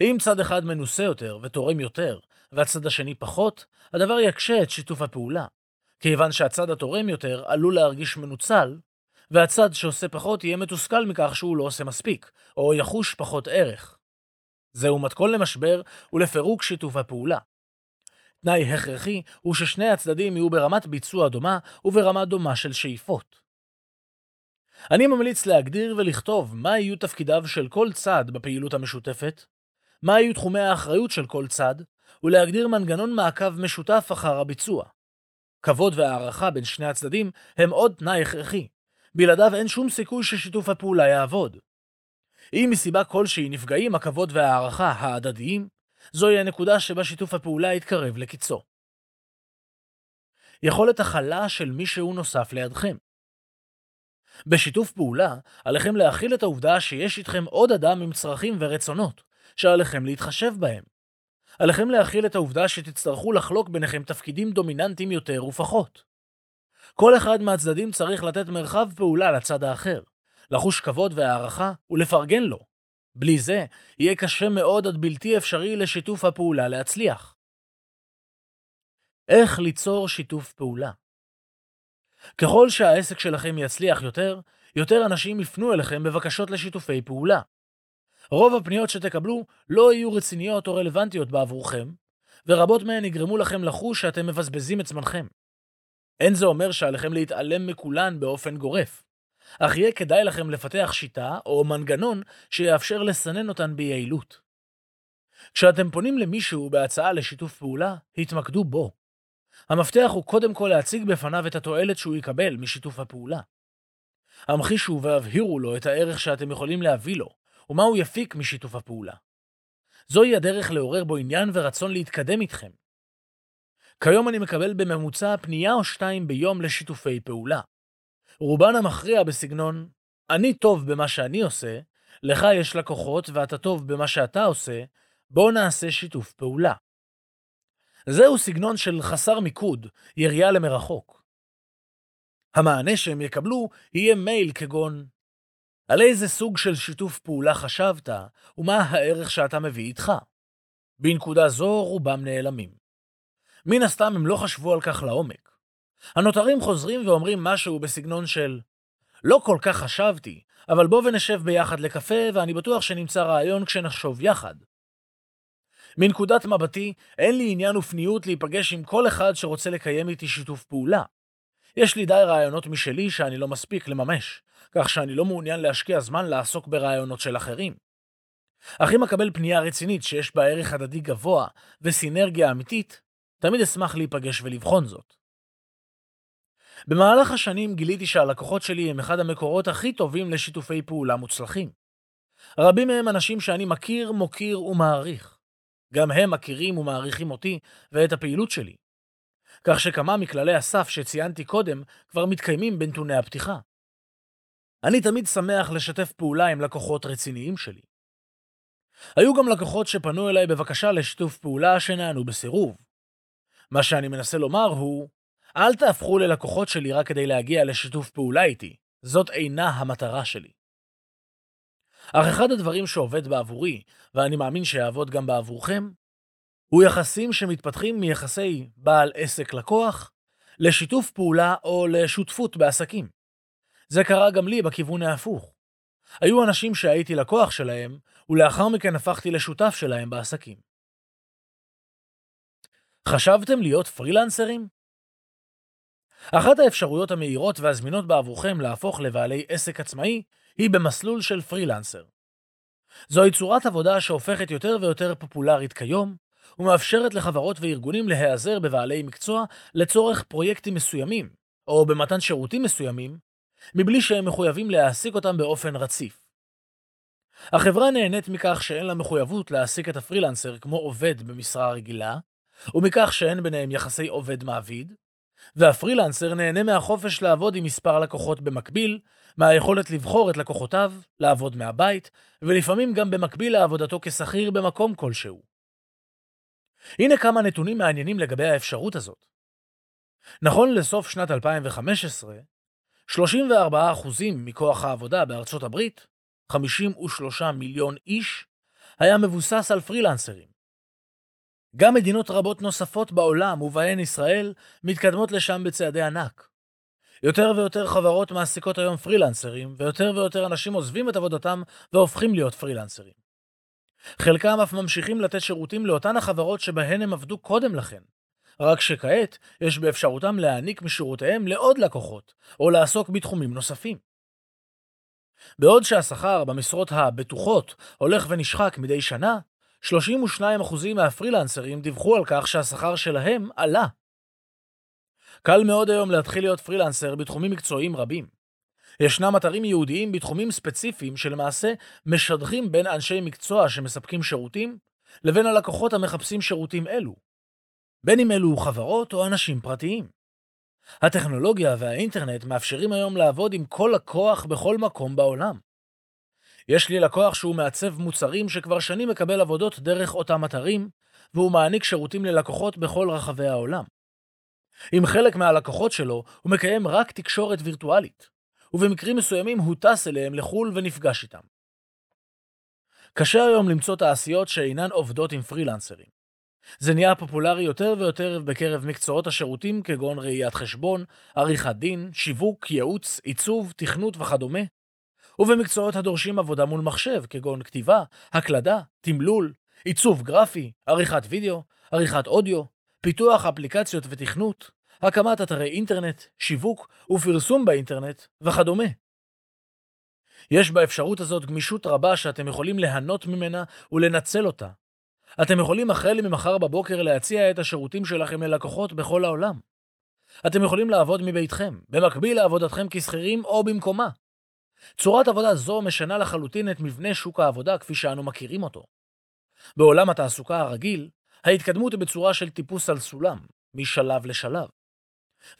אם צד אחד מנוסה יותר ותורם יותר, והצד השני פחות, הדבר יקשה את שיתוף הפעולה, כיוון שהצד התורם יותר עלול להרגיש מנוצל, והצד שעושה פחות יהיה מתוסכל מכך שהוא לא עושה מספיק, או יחוש פחות ערך. זהו מתכון למשבר ולפירוק שיתוף הפעולה. תנאי הכרחי הוא ששני הצדדים יהיו ברמת ביצוע דומה וברמה דומה של שאיפות. אני ממליץ להגדיר ולכתוב מה יהיו תפקידיו של כל צד בפעילות המשותפת, מה יהיו תחומי האחריות של כל צד, ולהגדיר מנגנון מעקב משותף אחר הביצוע. כבוד והערכה בין שני הצדדים הם עוד תנאי הכרחי. בלעדיו אין שום סיכוי ששיתוף הפעולה יעבוד. אם מסיבה כלשהי נפגעים הכבוד והערכה ההדדיים, זוהי הנקודה שבה שיתוף הפעולה יתקרב לקיצו. יכולת הכלה של מישהו נוסף לידכם. בשיתוף פעולה, עליכם להכיל את העובדה שיש איתכם עוד אדם עם צרכים ורצונות, שעליכם להתחשב בהם. עליכם להכיל את העובדה שתצטרכו לחלוק ביניכם תפקידים דומיננטיים יותר ופחות. כל אחד מהצדדים צריך לתת מרחב פעולה לצד האחר, לחוש כבוד והערכה ולפרגן לו. בלי זה, יהיה קשה מאוד עד בלתי אפשרי לשיתוף הפעולה להצליח. איך ליצור שיתוף פעולה? ככל שהעסק שלכם יצליח יותר, יותר אנשים יפנו אליכם בבקשות לשיתופי פעולה. רוב הפניות שתקבלו לא יהיו רציניות או רלוונטיות בעבורכם, ורבות מהן יגרמו לכם לחוש שאתם מבזבזים את זמנכם. אין זה אומר שעליכם להתעלם מכולן באופן גורף, אך יהיה כדאי לכם לפתח שיטה או מנגנון שיאפשר לסנן אותן ביעילות. כשאתם פונים למישהו בהצעה לשיתוף פעולה, התמקדו בו. המפתח הוא קודם כל להציג בפניו את התועלת שהוא יקבל משיתוף הפעולה. המחישו והבהירו לו את הערך שאתם יכולים להביא לו, ומה הוא יפיק משיתוף הפעולה. זוהי הדרך לעורר בו עניין ורצון להתקדם איתכם. כיום אני מקבל בממוצע פנייה או שתיים ביום לשיתופי פעולה. רובן המכריע בסגנון, אני טוב במה שאני עושה, לך יש לקוחות ואתה טוב במה שאתה עושה, בוא נעשה שיתוף פעולה. זהו סגנון של חסר מיקוד, ירייה למרחוק. המענה שהם יקבלו יהיה מייל כגון על איזה סוג של שיתוף פעולה חשבת, ומה הערך שאתה מביא איתך. בנקודה זו רובם נעלמים. מן הסתם הם לא חשבו על כך לעומק. הנותרים חוזרים ואומרים משהו בסגנון של לא כל כך חשבתי, אבל בוא ונשב ביחד לקפה, ואני בטוח שנמצא רעיון כשנחשוב יחד. מנקודת מבטי, אין לי עניין ופניות להיפגש עם כל אחד שרוצה לקיים איתי שיתוף פעולה. יש לי די רעיונות משלי שאני לא מספיק לממש, כך שאני לא מעוניין להשקיע זמן לעסוק ברעיונות של אחרים. אך אם אקבל פנייה רצינית שיש בה ערך הדדי גבוה וסינרגיה אמיתית, תמיד אשמח להיפגש ולבחון זאת. במהלך השנים גיליתי שהלקוחות שלי הם אחד המקורות הכי טובים לשיתופי פעולה מוצלחים. רבים מהם אנשים שאני מכיר, מוקיר ומעריך. גם הם מכירים ומעריכים אותי ואת הפעילות שלי. כך שכמה מכללי הסף שציינתי קודם כבר מתקיימים בנתוני הפתיחה. אני תמיד שמח לשתף פעולה עם לקוחות רציניים שלי. היו גם לקוחות שפנו אליי בבקשה לשיתוף פעולה שנענו בסירוב. מה שאני מנסה לומר הוא, אל תהפכו ללקוחות שלי רק כדי להגיע לשיתוף פעולה איתי, זאת אינה המטרה שלי. אך אחד הדברים שעובד בעבורי, ואני מאמין שיעבוד גם בעבורכם, הוא יחסים שמתפתחים מיחסי בעל עסק-לקוח לשיתוף פעולה או לשותפות בעסקים. זה קרה גם לי בכיוון ההפוך. היו אנשים שהייתי לקוח שלהם, ולאחר מכן הפכתי לשותף שלהם בעסקים. חשבתם להיות פרילנסרים? אחת האפשרויות המהירות והזמינות בעבורכם להפוך לבעלי עסק עצמאי היא במסלול של פרילנסר. זוהי צורת עבודה שהופכת יותר ויותר פופולרית כיום, ומאפשרת לחברות וארגונים להיעזר בבעלי מקצוע לצורך פרויקטים מסוימים, או במתן שירותים מסוימים, מבלי שהם מחויבים להעסיק אותם באופן רציף. החברה נהנית מכך שאין לה מחויבות להעסיק את הפרילנסר כמו עובד במשרה רגילה, ומכך שאין ביניהם יחסי עובד-מעביד, והפרילנסר נהנה מהחופש לעבוד עם מספר לקוחות במקביל, מהיכולת לבחור את לקוחותיו, לעבוד מהבית, ולפעמים גם במקביל לעבודתו כשכיר במקום כלשהו. הנה כמה נתונים מעניינים לגבי האפשרות הזאת. נכון לסוף שנת 2015, 34% מכוח העבודה בארצות הברית, 53 מיליון איש, היה מבוסס על פרילנסרים. גם מדינות רבות נוספות בעולם, ובהן ישראל, מתקדמות לשם בצעדי ענק. יותר ויותר חברות מעסיקות היום פרילנסרים, ויותר ויותר אנשים עוזבים את עבודתם והופכים להיות פרילנסרים. חלקם אף ממשיכים לתת שירותים לאותן החברות שבהן הם עבדו קודם לכן. רק שכעת יש באפשרותם להעניק משירותיהם לעוד לקוחות, או לעסוק בתחומים נוספים. בעוד שהשכר במשרות הבטוחות הולך ונשחק מדי שנה, 32% מהפרילנסרים דיווחו על כך שהשכר שלהם עלה. קל מאוד היום להתחיל להיות פרילנסר בתחומים מקצועיים רבים. ישנם אתרים ייעודיים בתחומים ספציפיים שלמעשה משדכים בין אנשי מקצוע שמספקים שירותים לבין הלקוחות המחפשים שירותים אלו. בין אם אלו חברות או אנשים פרטיים. הטכנולוגיה והאינטרנט מאפשרים היום לעבוד עם כל לקוח בכל מקום בעולם. יש לי לקוח שהוא מעצב מוצרים שכבר שנים מקבל עבודות דרך אותם אתרים, והוא מעניק שירותים ללקוחות בכל רחבי העולם. עם חלק מהלקוחות שלו הוא מקיים רק תקשורת וירטואלית, ובמקרים מסוימים הוא טס אליהם לחו"ל ונפגש איתם. קשה היום למצוא תעשיות שאינן עובדות עם פרילנסרים. זה נהיה פופולרי יותר ויותר בקרב מקצועות השירותים כגון ראיית חשבון, עריכת דין, שיווק, ייעוץ, עיצוב, תכנות וכדומה, ובמקצועות הדורשים עבודה מול מחשב כגון כתיבה, הקלדה, תמלול, עיצוב גרפי, עריכת וידאו, עריכת אודיו, פיתוח אפליקציות ותכנות, הקמת אתרי אינטרנט, שיווק ופרסום באינטרנט וכדומה. יש באפשרות הזאת גמישות רבה שאתם יכולים ליהנות ממנה ולנצל אותה. אתם יכולים החל ממחר בבוקר להציע את השירותים שלכם ללקוחות בכל העולם. אתם יכולים לעבוד מביתכם, במקביל לעבודתכם כשכירים או במקומה. צורת עבודה זו משנה לחלוטין את מבנה שוק העבודה כפי שאנו מכירים אותו. בעולם התעסוקה הרגיל, ההתקדמות היא בצורה של טיפוס על סולם, משלב לשלב.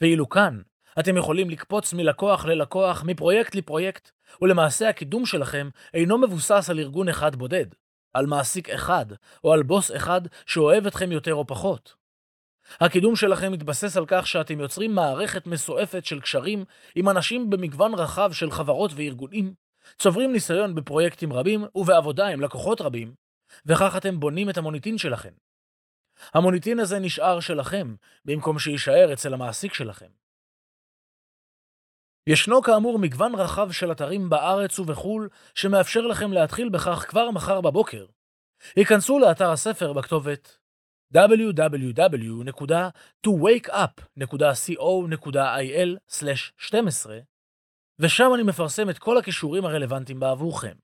ואילו כאן, אתם יכולים לקפוץ מלקוח ללקוח, מפרויקט לפרויקט, ולמעשה הקידום שלכם אינו מבוסס על ארגון אחד בודד, על מעסיק אחד, או על בוס אחד שאוהב אתכם יותר או פחות. הקידום שלכם מתבסס על כך שאתם יוצרים מערכת מסועפת של קשרים עם אנשים במגוון רחב של חברות וארגונים, צוברים ניסיון בפרויקטים רבים ובעבודה עם לקוחות רבים, וכך אתם בונים את המוניטין שלכם. המוניטין הזה נשאר שלכם, במקום שיישאר אצל המעסיק שלכם. ישנו כאמור מגוון רחב של אתרים בארץ ובחו"ל שמאפשר לכם להתחיל בכך כבר מחר בבוקר. היכנסו לאתר הספר בכתובת www.towakeup.co.il/12 ושם אני מפרסם את כל הכישורים הרלוונטיים בעבורכם.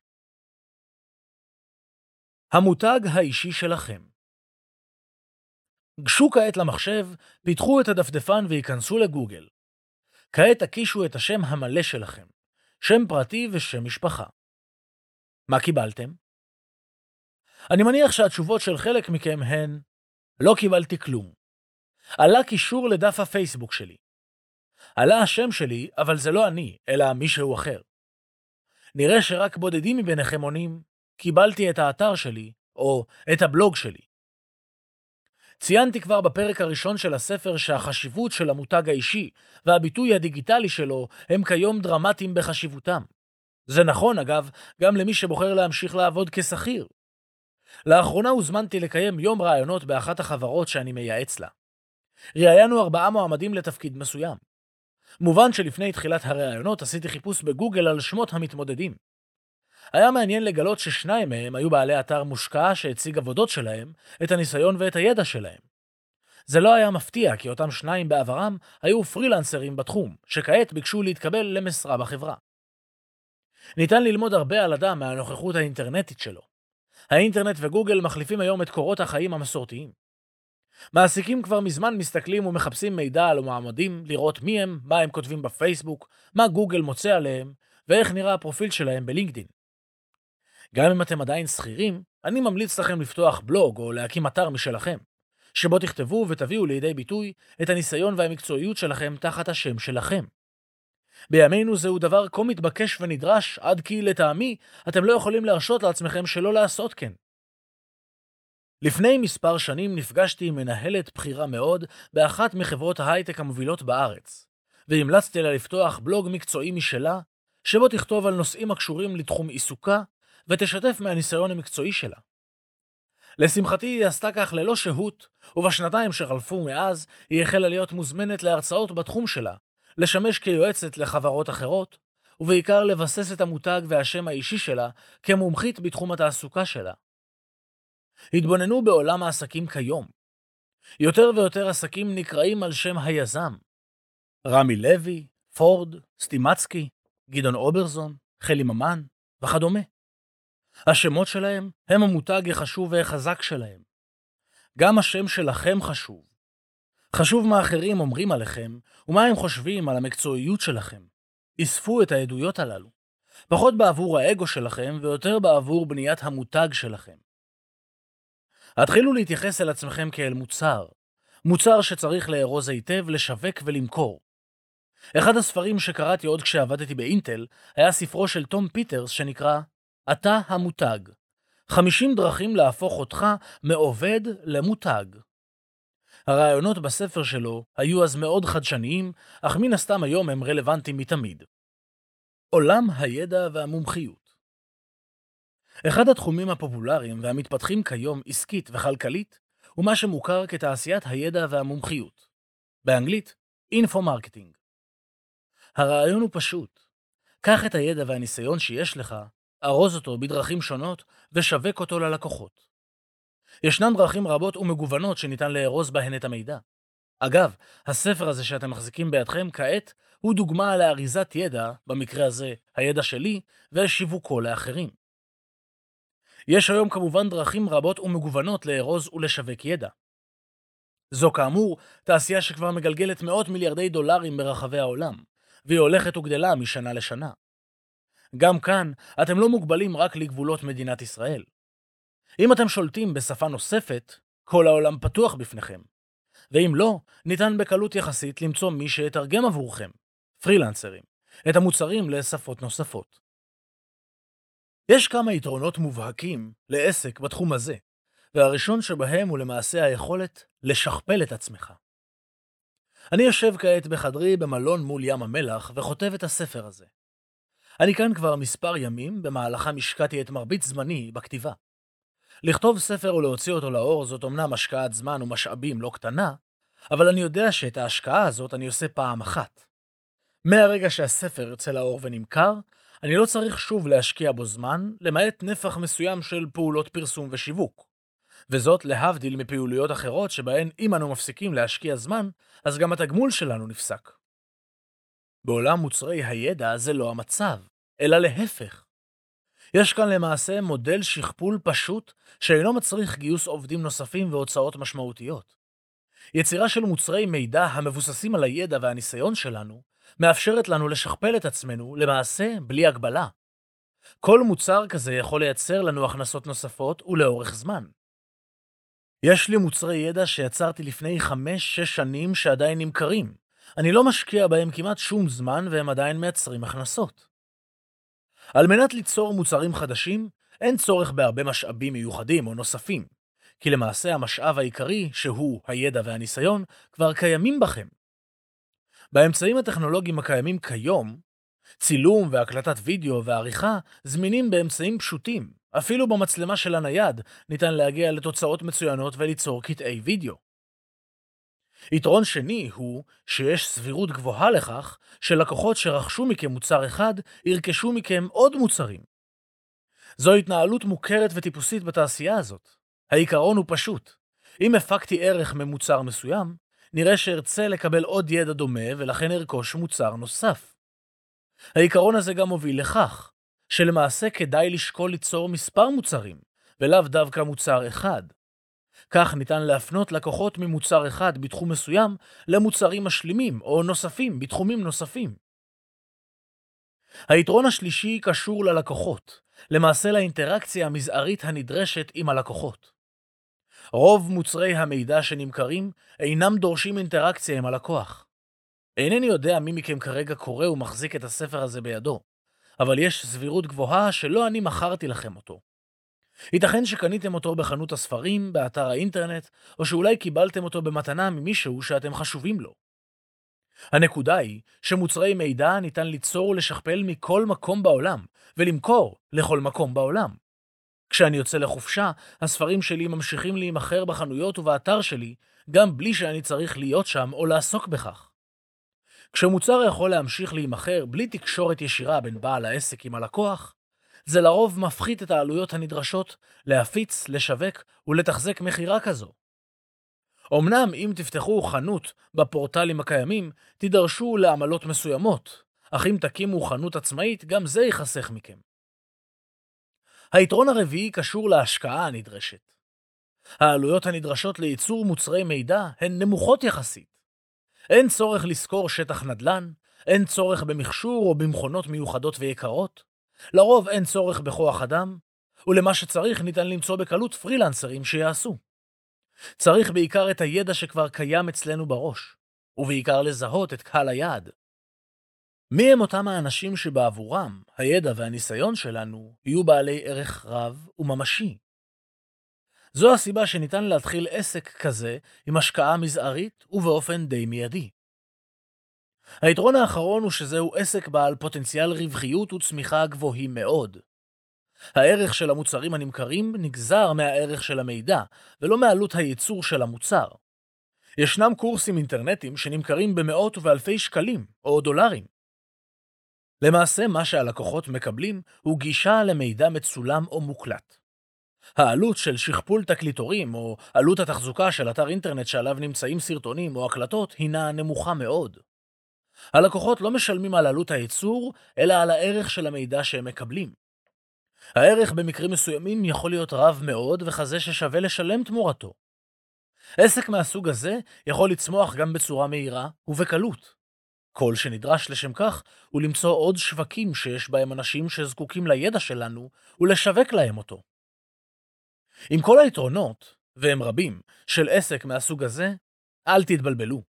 המותג האישי שלכם גשו כעת למחשב, פיתחו את הדפדפן וייכנסו לגוגל. כעת תקישו את השם המלא שלכם, שם פרטי ושם משפחה. מה קיבלתם? אני מניח שהתשובות של חלק מכם הן לא קיבלתי כלום. עלה קישור לדף הפייסבוק שלי. עלה השם שלי, אבל זה לא אני, אלא מישהו אחר. נראה שרק בודדים מביניכם עונים, קיבלתי את האתר שלי, או את הבלוג שלי. ציינתי כבר בפרק הראשון של הספר שהחשיבות של המותג האישי והביטוי הדיגיטלי שלו הם כיום דרמטיים בחשיבותם. זה נכון, אגב, גם למי שבוחר להמשיך לעבוד כשכיר. לאחרונה הוזמנתי לקיים יום רעיונות באחת החברות שאני מייעץ לה. ראיינו ארבעה מועמדים לתפקיד מסוים. מובן שלפני תחילת הראיונות עשיתי חיפוש בגוגל על שמות המתמודדים. היה מעניין לגלות ששניים מהם היו בעלי אתר מושקע שהציג עבודות שלהם, את הניסיון ואת הידע שלהם. זה לא היה מפתיע, כי אותם שניים בעברם היו פרילנסרים בתחום, שכעת ביקשו להתקבל למשרה בחברה. ניתן ללמוד הרבה על אדם מהנוכחות האינטרנטית שלו. האינטרנט וגוגל מחליפים היום את קורות החיים המסורתיים. מעסיקים כבר מזמן מסתכלים ומחפשים מידע על המועמדים, לראות מי הם, מה הם כותבים בפייסבוק, מה גוגל מוצא עליהם, ואיך נראה הפרופיל שלהם בלינקדין. גם אם אתם עדיין שכירים, אני ממליץ לכם לפתוח בלוג או להקים אתר משלכם, שבו תכתבו ותביאו לידי ביטוי את הניסיון והמקצועיות שלכם תחת השם שלכם. בימינו זהו דבר כה מתבקש ונדרש, עד כי לטעמי אתם לא יכולים להרשות לעצמכם שלא לעשות כן. לפני מספר שנים נפגשתי עם מנהלת בכירה מאוד באחת מחברות ההייטק המובילות בארץ, והמלצתי לה לפתוח בלוג מקצועי משלה, שבו תכתוב על נושאים הקשורים לתחום עיסוקה, ותשתף מהניסיון המקצועי שלה. לשמחתי היא עשתה כך ללא שהות, ובשנתיים שחלפו מאז היא החלה להיות מוזמנת להרצאות בתחום שלה, לשמש כיועצת לחברות אחרות, ובעיקר לבסס את המותג והשם האישי שלה כמומחית בתחום התעסוקה שלה. התבוננו בעולם העסקים כיום. יותר ויותר עסקים נקראים על שם היזם. רמי לוי, פורד, סטימצקי, גדעון אוברזון, חלי ממן וכדומה. השמות שלהם הם המותג החשוב והחזק שלהם. גם השם שלכם חשוב. חשוב מה אחרים אומרים עליכם, ומה הם חושבים על המקצועיות שלכם. אספו את העדויות הללו. פחות בעבור האגו שלכם, ויותר בעבור בניית המותג שלכם. התחילו להתייחס אל עצמכם כאל מוצר. מוצר שצריך לארוז היטב, לשווק ולמכור. אחד הספרים שקראתי עוד כשעבדתי באינטל, היה ספרו של תום פיטרס שנקרא "אתה המותג". 50 דרכים להפוך אותך מעובד למותג. הרעיונות בספר שלו היו אז מאוד חדשניים, אך מן הסתם היום הם רלוונטיים מתמיד. עולם הידע והמומחיות אחד התחומים הפופולריים והמתפתחים כיום עסקית וכלכלית הוא מה שמוכר כתעשיית הידע והמומחיות. באנגלית, info-marketing. הרעיון הוא פשוט. קח את הידע והניסיון שיש לך, ארוז אותו בדרכים שונות ושווק אותו ללקוחות. ישנן דרכים רבות ומגוונות שניתן לארוז בהן את המידע. אגב, הספר הזה שאתם מחזיקים בידכם כעת הוא דוגמה לאריזת ידע, במקרה הזה הידע שלי, ושיווקו לאחרים. יש היום כמובן דרכים רבות ומגוונות לארוז ולשווק ידע. זו כאמור תעשייה שכבר מגלגלת מאות מיליארדי דולרים ברחבי העולם, והיא הולכת וגדלה משנה לשנה. גם כאן אתם לא מוגבלים רק לגבולות מדינת ישראל. אם אתם שולטים בשפה נוספת, כל העולם פתוח בפניכם. ואם לא, ניתן בקלות יחסית למצוא מי שיתרגם עבורכם, פרילנסרים, את המוצרים לשפות נוספות. יש כמה יתרונות מובהקים לעסק בתחום הזה, והראשון שבהם הוא למעשה היכולת לשכפל את עצמך. אני יושב כעת בחדרי במלון מול ים המלח וכותב את הספר הזה. אני כאן כבר מספר ימים, במהלכם השקעתי את מרבית זמני בכתיבה. לכתוב ספר ולהוציא אותו לאור זאת אמנם השקעת זמן ומשאבים לא קטנה, אבל אני יודע שאת ההשקעה הזאת אני עושה פעם אחת. מהרגע שהספר יוצא לאור ונמכר, אני לא צריך שוב להשקיע בו זמן, למעט נפח מסוים של פעולות פרסום ושיווק. וזאת להבדיל מפעילויות אחרות שבהן אם אנו מפסיקים להשקיע זמן, אז גם התגמול שלנו נפסק. בעולם מוצרי הידע זה לא המצב, אלא להפך. יש כאן למעשה מודל שכפול פשוט שאינו מצריך גיוס עובדים נוספים והוצאות משמעותיות. יצירה של מוצרי מידע המבוססים על הידע והניסיון שלנו מאפשרת לנו לשכפל את עצמנו למעשה בלי הגבלה. כל מוצר כזה יכול לייצר לנו הכנסות נוספות ולאורך זמן. יש לי מוצרי ידע שיצרתי לפני 5-6 שנים שעדיין נמכרים. אני לא משקיע בהם כמעט שום זמן והם עדיין מייצרים הכנסות. על מנת ליצור מוצרים חדשים, אין צורך בהרבה משאבים מיוחדים או נוספים, כי למעשה המשאב העיקרי, שהוא הידע והניסיון, כבר קיימים בכם. באמצעים הטכנולוגיים הקיימים כיום, צילום והקלטת וידאו ועריכה זמינים באמצעים פשוטים. אפילו במצלמה של הנייד ניתן להגיע לתוצאות מצוינות וליצור קטעי וידאו. יתרון שני הוא שיש סבירות גבוהה לכך שלקוחות שרכשו מכם מוצר אחד ירכשו מכם עוד מוצרים. זו התנהלות מוכרת וטיפוסית בתעשייה הזאת. העיקרון הוא פשוט. אם הפקתי ערך ממוצר מסוים, נראה שארצה לקבל עוד ידע דומה ולכן ארכוש מוצר נוסף. העיקרון הזה גם מוביל לכך, שלמעשה כדאי לשקול ליצור מספר מוצרים, ולאו דווקא מוצר אחד. כך ניתן להפנות לקוחות ממוצר אחד בתחום מסוים למוצרים משלימים או נוספים בתחומים נוספים. היתרון השלישי קשור ללקוחות, למעשה לאינטראקציה המזערית הנדרשת עם הלקוחות. רוב מוצרי המידע שנמכרים אינם דורשים אינטראקציה עם הלקוח. אינני יודע מי מכם כרגע קורא ומחזיק את הספר הזה בידו, אבל יש סבירות גבוהה שלא אני מכרתי לכם אותו. ייתכן שקניתם אותו בחנות הספרים, באתר האינטרנט, או שאולי קיבלתם אותו במתנה ממישהו שאתם חשובים לו. הנקודה היא שמוצרי מידע ניתן ליצור ולשכפל מכל מקום בעולם, ולמכור לכל מקום בעולם. כשאני יוצא לחופשה, הספרים שלי ממשיכים להימכר בחנויות ובאתר שלי, גם בלי שאני צריך להיות שם או לעסוק בכך. כשמוצר יכול להמשיך להימכר בלי תקשורת ישירה בין בעל העסק עם הלקוח, זה לרוב מפחית את העלויות הנדרשות להפיץ, לשווק ולתחזק מכירה כזו. אמנם אם תפתחו חנות בפורטלים הקיימים, תידרשו לעמלות מסוימות, אך אם תקימו חנות עצמאית, גם זה ייחסך מכם. היתרון הרביעי קשור להשקעה הנדרשת. העלויות הנדרשות לייצור מוצרי מידע הן נמוכות יחסית. אין צורך לשכור שטח נדל"ן, אין צורך במכשור או במכונות מיוחדות ויקרות, לרוב אין צורך בכוח אדם, ולמה שצריך ניתן למצוא בקלות פרילנסרים שיעשו. צריך בעיקר את הידע שכבר קיים אצלנו בראש, ובעיקר לזהות את קהל היעד. מי הם אותם האנשים שבעבורם הידע והניסיון שלנו יהיו בעלי ערך רב וממשי? זו הסיבה שניתן להתחיל עסק כזה עם השקעה מזערית ובאופן די מיידי. היתרון האחרון הוא שזהו עסק בעל פוטנציאל רווחיות וצמיחה גבוהים מאוד. הערך של המוצרים הנמכרים נגזר מהערך של המידע, ולא מעלות הייצור של המוצר. ישנם קורסים אינטרנטיים שנמכרים במאות ובאלפי שקלים, או דולרים. למעשה, מה שהלקוחות מקבלים הוא גישה למידע מצולם או מוקלט. העלות של שכפול תקליטורים, או עלות התחזוקה של אתר אינטרנט שעליו נמצאים סרטונים או הקלטות, הינה נמוכה מאוד. הלקוחות לא משלמים על עלות הייצור, אלא על הערך של המידע שהם מקבלים. הערך במקרים מסוימים יכול להיות רב מאוד וכזה ששווה לשלם תמורתו. עסק מהסוג הזה יכול לצמוח גם בצורה מהירה ובקלות. כל שנדרש לשם כך הוא למצוא עוד שווקים שיש בהם אנשים שזקוקים לידע שלנו ולשווק להם אותו. עם כל היתרונות, והם רבים, של עסק מהסוג הזה, אל תתבלבלו.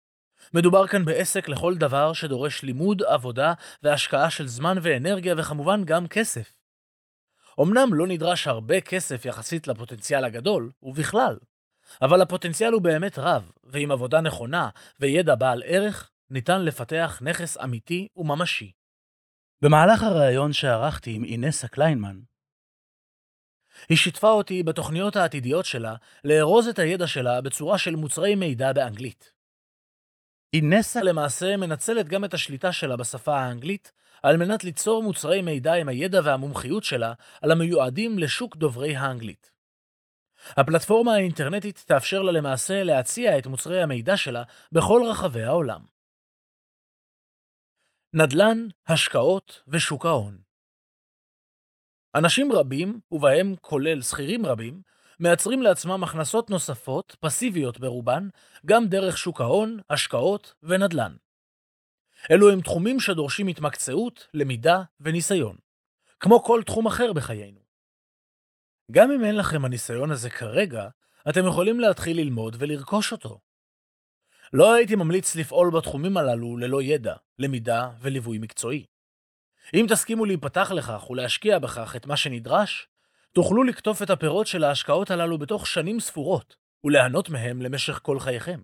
מדובר כאן בעסק לכל דבר שדורש לימוד, עבודה והשקעה של זמן ואנרגיה וכמובן גם כסף. אמנם לא נדרש הרבה כסף יחסית לפוטנציאל הגדול, ובכלל, אבל הפוטנציאל הוא באמת רב, ועם עבודה נכונה וידע בעל ערך, ניתן לפתח נכס אמיתי וממשי. במהלך הריאיון שערכתי עם אינסה קליינמן, היא שיתפה אותי בתוכניות העתידיות שלה לארוז את הידע שלה בצורה של מוצרי מידע באנגלית. אינסה למעשה מנצלת גם את השליטה שלה בשפה האנגלית על מנת ליצור מוצרי מידע עם הידע והמומחיות שלה על המיועדים לשוק דוברי האנגלית. הפלטפורמה האינטרנטית תאפשר לה למעשה להציע את מוצרי המידע שלה בכל רחבי העולם. נדל"ן, השקעות ושוק ההון אנשים רבים, ובהם כולל שכירים רבים, מייצרים לעצמם הכנסות נוספות, פסיביות ברובן, גם דרך שוק ההון, השקעות ונדל"ן. אלו הם תחומים שדורשים התמקצעות, למידה וניסיון, כמו כל תחום אחר בחיינו. גם אם אין לכם הניסיון הזה כרגע, אתם יכולים להתחיל ללמוד ולרכוש אותו. לא הייתי ממליץ לפעול בתחומים הללו ללא ידע, למידה וליווי מקצועי. אם תסכימו להיפתח לכך ולהשקיע בכך את מה שנדרש, תוכלו לקטוף את הפירות של ההשקעות הללו בתוך שנים ספורות, וליהנות מהם למשך כל חייכם.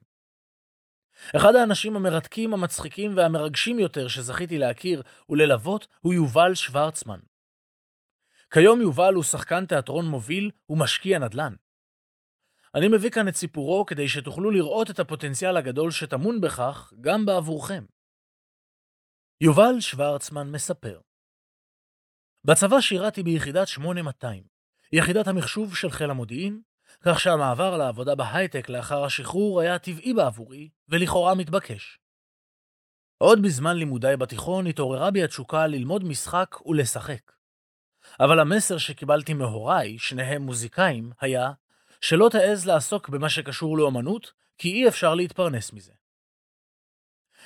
אחד האנשים המרתקים, המצחיקים והמרגשים יותר שזכיתי להכיר וללוות הוא יובל שוורצמן. כיום יובל הוא שחקן תיאטרון מוביל ומשקיע נדל"ן. אני מביא כאן את סיפורו כדי שתוכלו לראות את הפוטנציאל הגדול שטמון בכך גם בעבורכם. יובל שוורצמן מספר בצבא שירתי ביחידת 8200, יחידת המחשוב של חיל המודיעין, כך שהמעבר לעבודה בהייטק לאחר השחרור היה טבעי בעבורי, ולכאורה מתבקש. עוד בזמן לימודיי בתיכון התעוררה בי התשוקה ללמוד משחק ולשחק. אבל המסר שקיבלתי מהוריי, שניהם מוזיקאים, היה שלא תעז לעסוק במה שקשור לאמנות, כי אי אפשר להתפרנס מזה.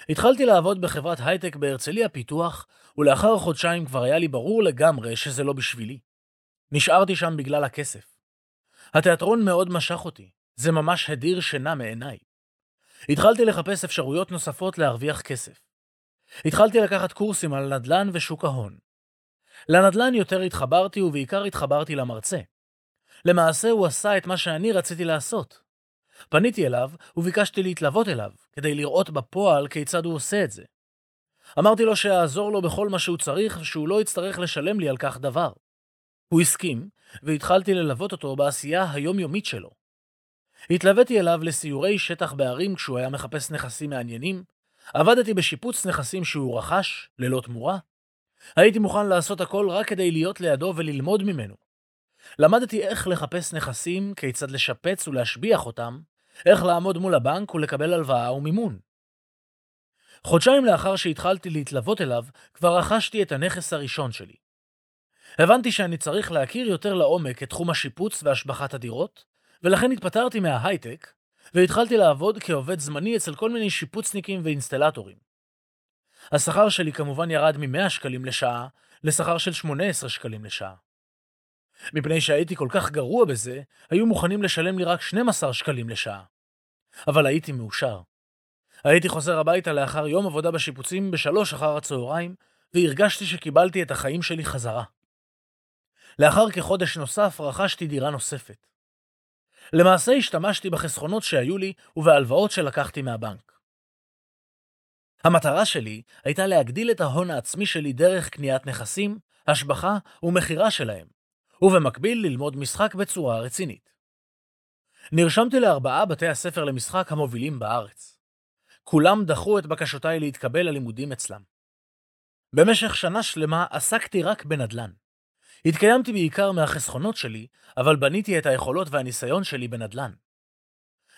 התחלתי לעבוד בחברת הייטק בהרצליה פיתוח, ולאחר חודשיים כבר היה לי ברור לגמרי שזה לא בשבילי. נשארתי שם בגלל הכסף. התיאטרון מאוד משך אותי, זה ממש הדיר שינה מעיניי. התחלתי לחפש אפשרויות נוספות להרוויח כסף. התחלתי לקחת קורסים על נדל"ן ושוק ההון. לנדל"ן יותר התחברתי ובעיקר התחברתי למרצה. למעשה הוא עשה את מה שאני רציתי לעשות. פניתי אליו וביקשתי להתלוות אליו, כדי לראות בפועל כיצד הוא עושה את זה. אמרתי לו שאעזור לו בכל מה שהוא צריך ושהוא לא יצטרך לשלם לי על כך דבר. הוא הסכים, והתחלתי ללוות אותו בעשייה היומיומית שלו. התלוויתי אליו לסיורי שטח בערים כשהוא היה מחפש נכסים מעניינים, עבדתי בשיפוץ נכסים שהוא רכש, ללא תמורה. הייתי מוכן לעשות הכל רק כדי להיות לידו וללמוד ממנו. למדתי איך לחפש נכסים, כיצד לשפץ ולהשביח אותם, איך לעמוד מול הבנק ולקבל הלוואה ומימון. חודשיים לאחר שהתחלתי להתלוות אליו, כבר רכשתי את הנכס הראשון שלי. הבנתי שאני צריך להכיר יותר לעומק את תחום השיפוץ והשבחת הדירות, ולכן התפטרתי מההייטק, והתחלתי לעבוד כעובד זמני אצל כל מיני שיפוצניקים ואינסטלטורים. השכר שלי כמובן ירד מ-100 שקלים לשעה לשכר של 18 שקלים לשעה. מפני שהייתי כל כך גרוע בזה, היו מוכנים לשלם לי רק 12 שקלים לשעה. אבל הייתי מאושר. הייתי חוזר הביתה לאחר יום עבודה בשיפוצים בשלוש אחר הצהריים, והרגשתי שקיבלתי את החיים שלי חזרה. לאחר כחודש נוסף רכשתי דירה נוספת. למעשה השתמשתי בחסכונות שהיו לי ובהלוואות שלקחתי מהבנק. המטרה שלי הייתה להגדיל את ההון העצמי שלי דרך קניית נכסים, השבחה ומכירה שלהם, ובמקביל ללמוד משחק בצורה רצינית. נרשמתי לארבעה בתי הספר למשחק המובילים בארץ. כולם דחו את בקשותיי להתקבל ללימודים אצלם. במשך שנה שלמה עסקתי רק בנדל"ן. התקיימתי בעיקר מהחסכונות שלי, אבל בניתי את היכולות והניסיון שלי בנדל"ן.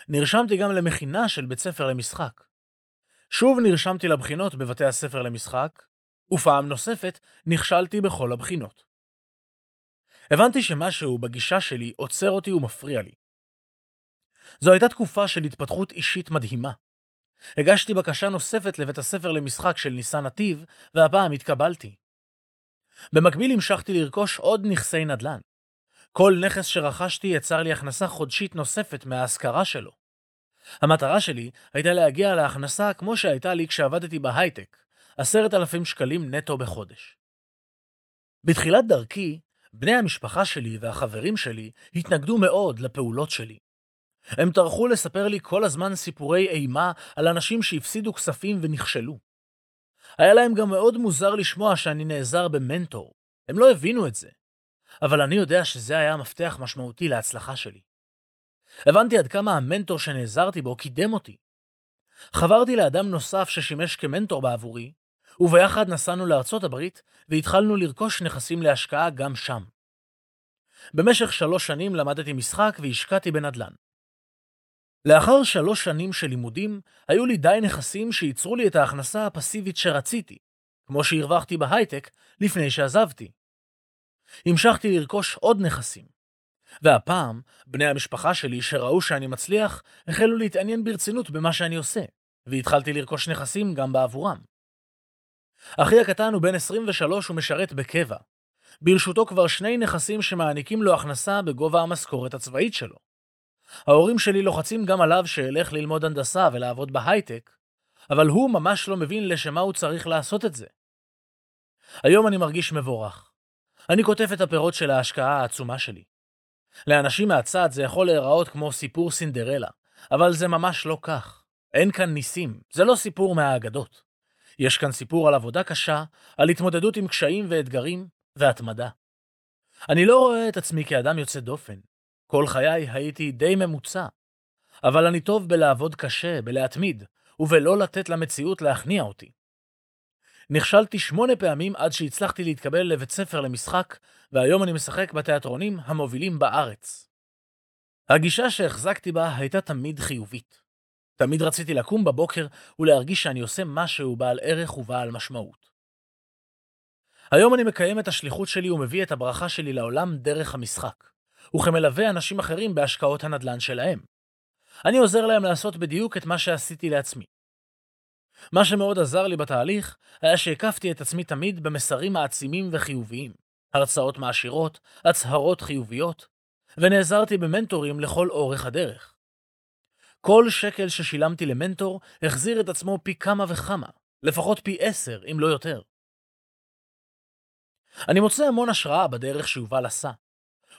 נרשמתי גם למכינה של בית ספר למשחק. שוב נרשמתי לבחינות בבתי הספר למשחק, ופעם נוספת נכשלתי בכל הבחינות. הבנתי שמשהו בגישה שלי עוצר אותי ומפריע לי. זו הייתה תקופה של התפתחות אישית מדהימה. הגשתי בקשה נוספת לבית הספר למשחק של ניסן נתיב, והפעם התקבלתי. במקביל המשכתי לרכוש עוד נכסי נדל"ן. כל נכס שרכשתי יצר לי הכנסה חודשית נוספת מההשכרה שלו. המטרה שלי הייתה להגיע להכנסה כמו שהייתה לי כשעבדתי בהייטק, עשרת אלפים שקלים נטו בחודש. בתחילת דרכי, בני המשפחה שלי והחברים שלי התנגדו מאוד לפעולות שלי. הם טרחו לספר לי כל הזמן סיפורי אימה על אנשים שהפסידו כספים ונכשלו. היה להם גם מאוד מוזר לשמוע שאני נעזר במנטור. הם לא הבינו את זה. אבל אני יודע שזה היה מפתח משמעותי להצלחה שלי. הבנתי עד כמה המנטור שנעזרתי בו קידם אותי. חברתי לאדם נוסף ששימש כמנטור בעבורי, וביחד נסענו לארצות הברית והתחלנו לרכוש נכסים להשקעה גם שם. במשך שלוש שנים למדתי משחק והשקעתי בנדל"ן. לאחר שלוש שנים של לימודים, היו לי די נכסים שייצרו לי את ההכנסה הפסיבית שרציתי, כמו שהרווחתי בהייטק לפני שעזבתי. המשכתי לרכוש עוד נכסים. והפעם, בני המשפחה שלי שראו שאני מצליח, החלו להתעניין ברצינות במה שאני עושה, והתחלתי לרכוש נכסים גם בעבורם. אחי הקטן הוא בן 23 ומשרת בקבע. ברשותו כבר שני נכסים שמעניקים לו הכנסה בגובה המשכורת הצבאית שלו. ההורים שלי לוחצים גם עליו שילך ללמוד הנדסה ולעבוד בהייטק, אבל הוא ממש לא מבין לשמה הוא צריך לעשות את זה. היום אני מרגיש מבורך. אני כותב את הפירות של ההשקעה העצומה שלי. לאנשים מהצד זה יכול להיראות כמו סיפור סינדרלה, אבל זה ממש לא כך. אין כאן ניסים, זה לא סיפור מהאגדות. יש כאן סיפור על עבודה קשה, על התמודדות עם קשיים ואתגרים, והתמדה. אני לא רואה את עצמי כאדם יוצא דופן. כל חיי הייתי די ממוצע. אבל אני טוב בלעבוד קשה, בלהתמיד, ובלא לתת למציאות להכניע אותי. נכשלתי שמונה פעמים עד שהצלחתי להתקבל לבית ספר למשחק, והיום אני משחק בתיאטרונים המובילים בארץ. הגישה שהחזקתי בה הייתה תמיד חיובית. תמיד רציתי לקום בבוקר ולהרגיש שאני עושה משהו בעל ערך ובעל משמעות. היום אני מקיים את השליחות שלי ומביא את הברכה שלי לעולם דרך המשחק, וכמלווה אנשים אחרים בהשקעות הנדל"ן שלהם. אני עוזר להם לעשות בדיוק את מה שעשיתי לעצמי. מה שמאוד עזר לי בתהליך, היה שהקפתי את עצמי תמיד במסרים מעצימים וחיוביים, הרצאות מעשירות, הצהרות חיוביות, ונעזרתי במנטורים לכל אורך הדרך. כל שקל ששילמתי למנטור החזיר את עצמו פי כמה וכמה, לפחות פי עשר, אם לא יותר. אני מוצא המון השראה בדרך שיובל עשה.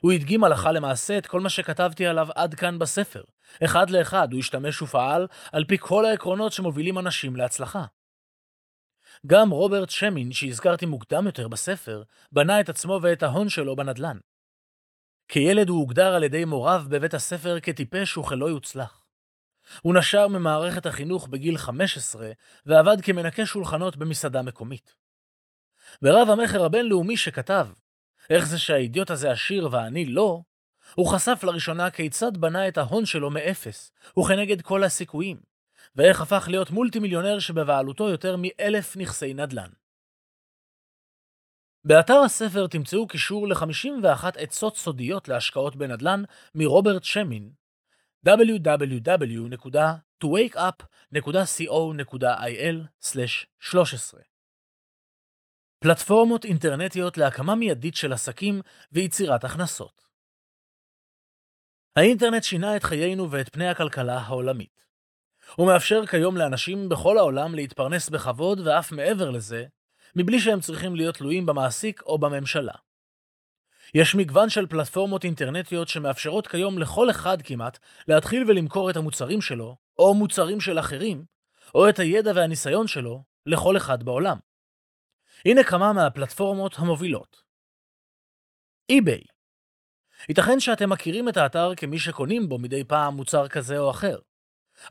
הוא הדגים הלכה למעשה את כל מה שכתבתי עליו עד כאן בספר. אחד לאחד הוא השתמש ופעל על פי כל העקרונות שמובילים אנשים להצלחה. גם רוברט שמין, שהזכרתי מוקדם יותר בספר, בנה את עצמו ואת ההון שלו בנדל"ן. כילד הוא הוגדר על ידי מוריו בבית הספר כטיפש וכלא יוצלח. הוא נשר ממערכת החינוך בגיל 15 ועבד כמנקה שולחנות במסעדה מקומית. ברב המכר הבינלאומי שכתב, איך זה שהאידיוט הזה עשיר ואני לא, הוא חשף לראשונה כיצד בנה את ההון שלו מאפס, וכנגד כל הסיכויים, ואיך הפך להיות מולטי מיליונר שבבעלותו יותר מאלף נכסי נדל"ן. באתר הספר תמצאו קישור ל-51 עצות סודיות להשקעות בנדל"ן מרוברט שמין, www.towakeup.co.il/13 פלטפורמות אינטרנטיות להקמה מיידית של עסקים ויצירת הכנסות. האינטרנט שינה את חיינו ואת פני הכלכלה העולמית. הוא מאפשר כיום לאנשים בכל העולם להתפרנס בכבוד ואף מעבר לזה, מבלי שהם צריכים להיות תלויים במעסיק או בממשלה. יש מגוון של פלטפורמות אינטרנטיות שמאפשרות כיום לכל אחד כמעט להתחיל ולמכור את המוצרים שלו, או מוצרים של אחרים, או את הידע והניסיון שלו, לכל אחד בעולם. הנה כמה מהפלטפורמות המובילות. eBay ייתכן שאתם מכירים את האתר כמי שקונים בו מדי פעם מוצר כזה או אחר.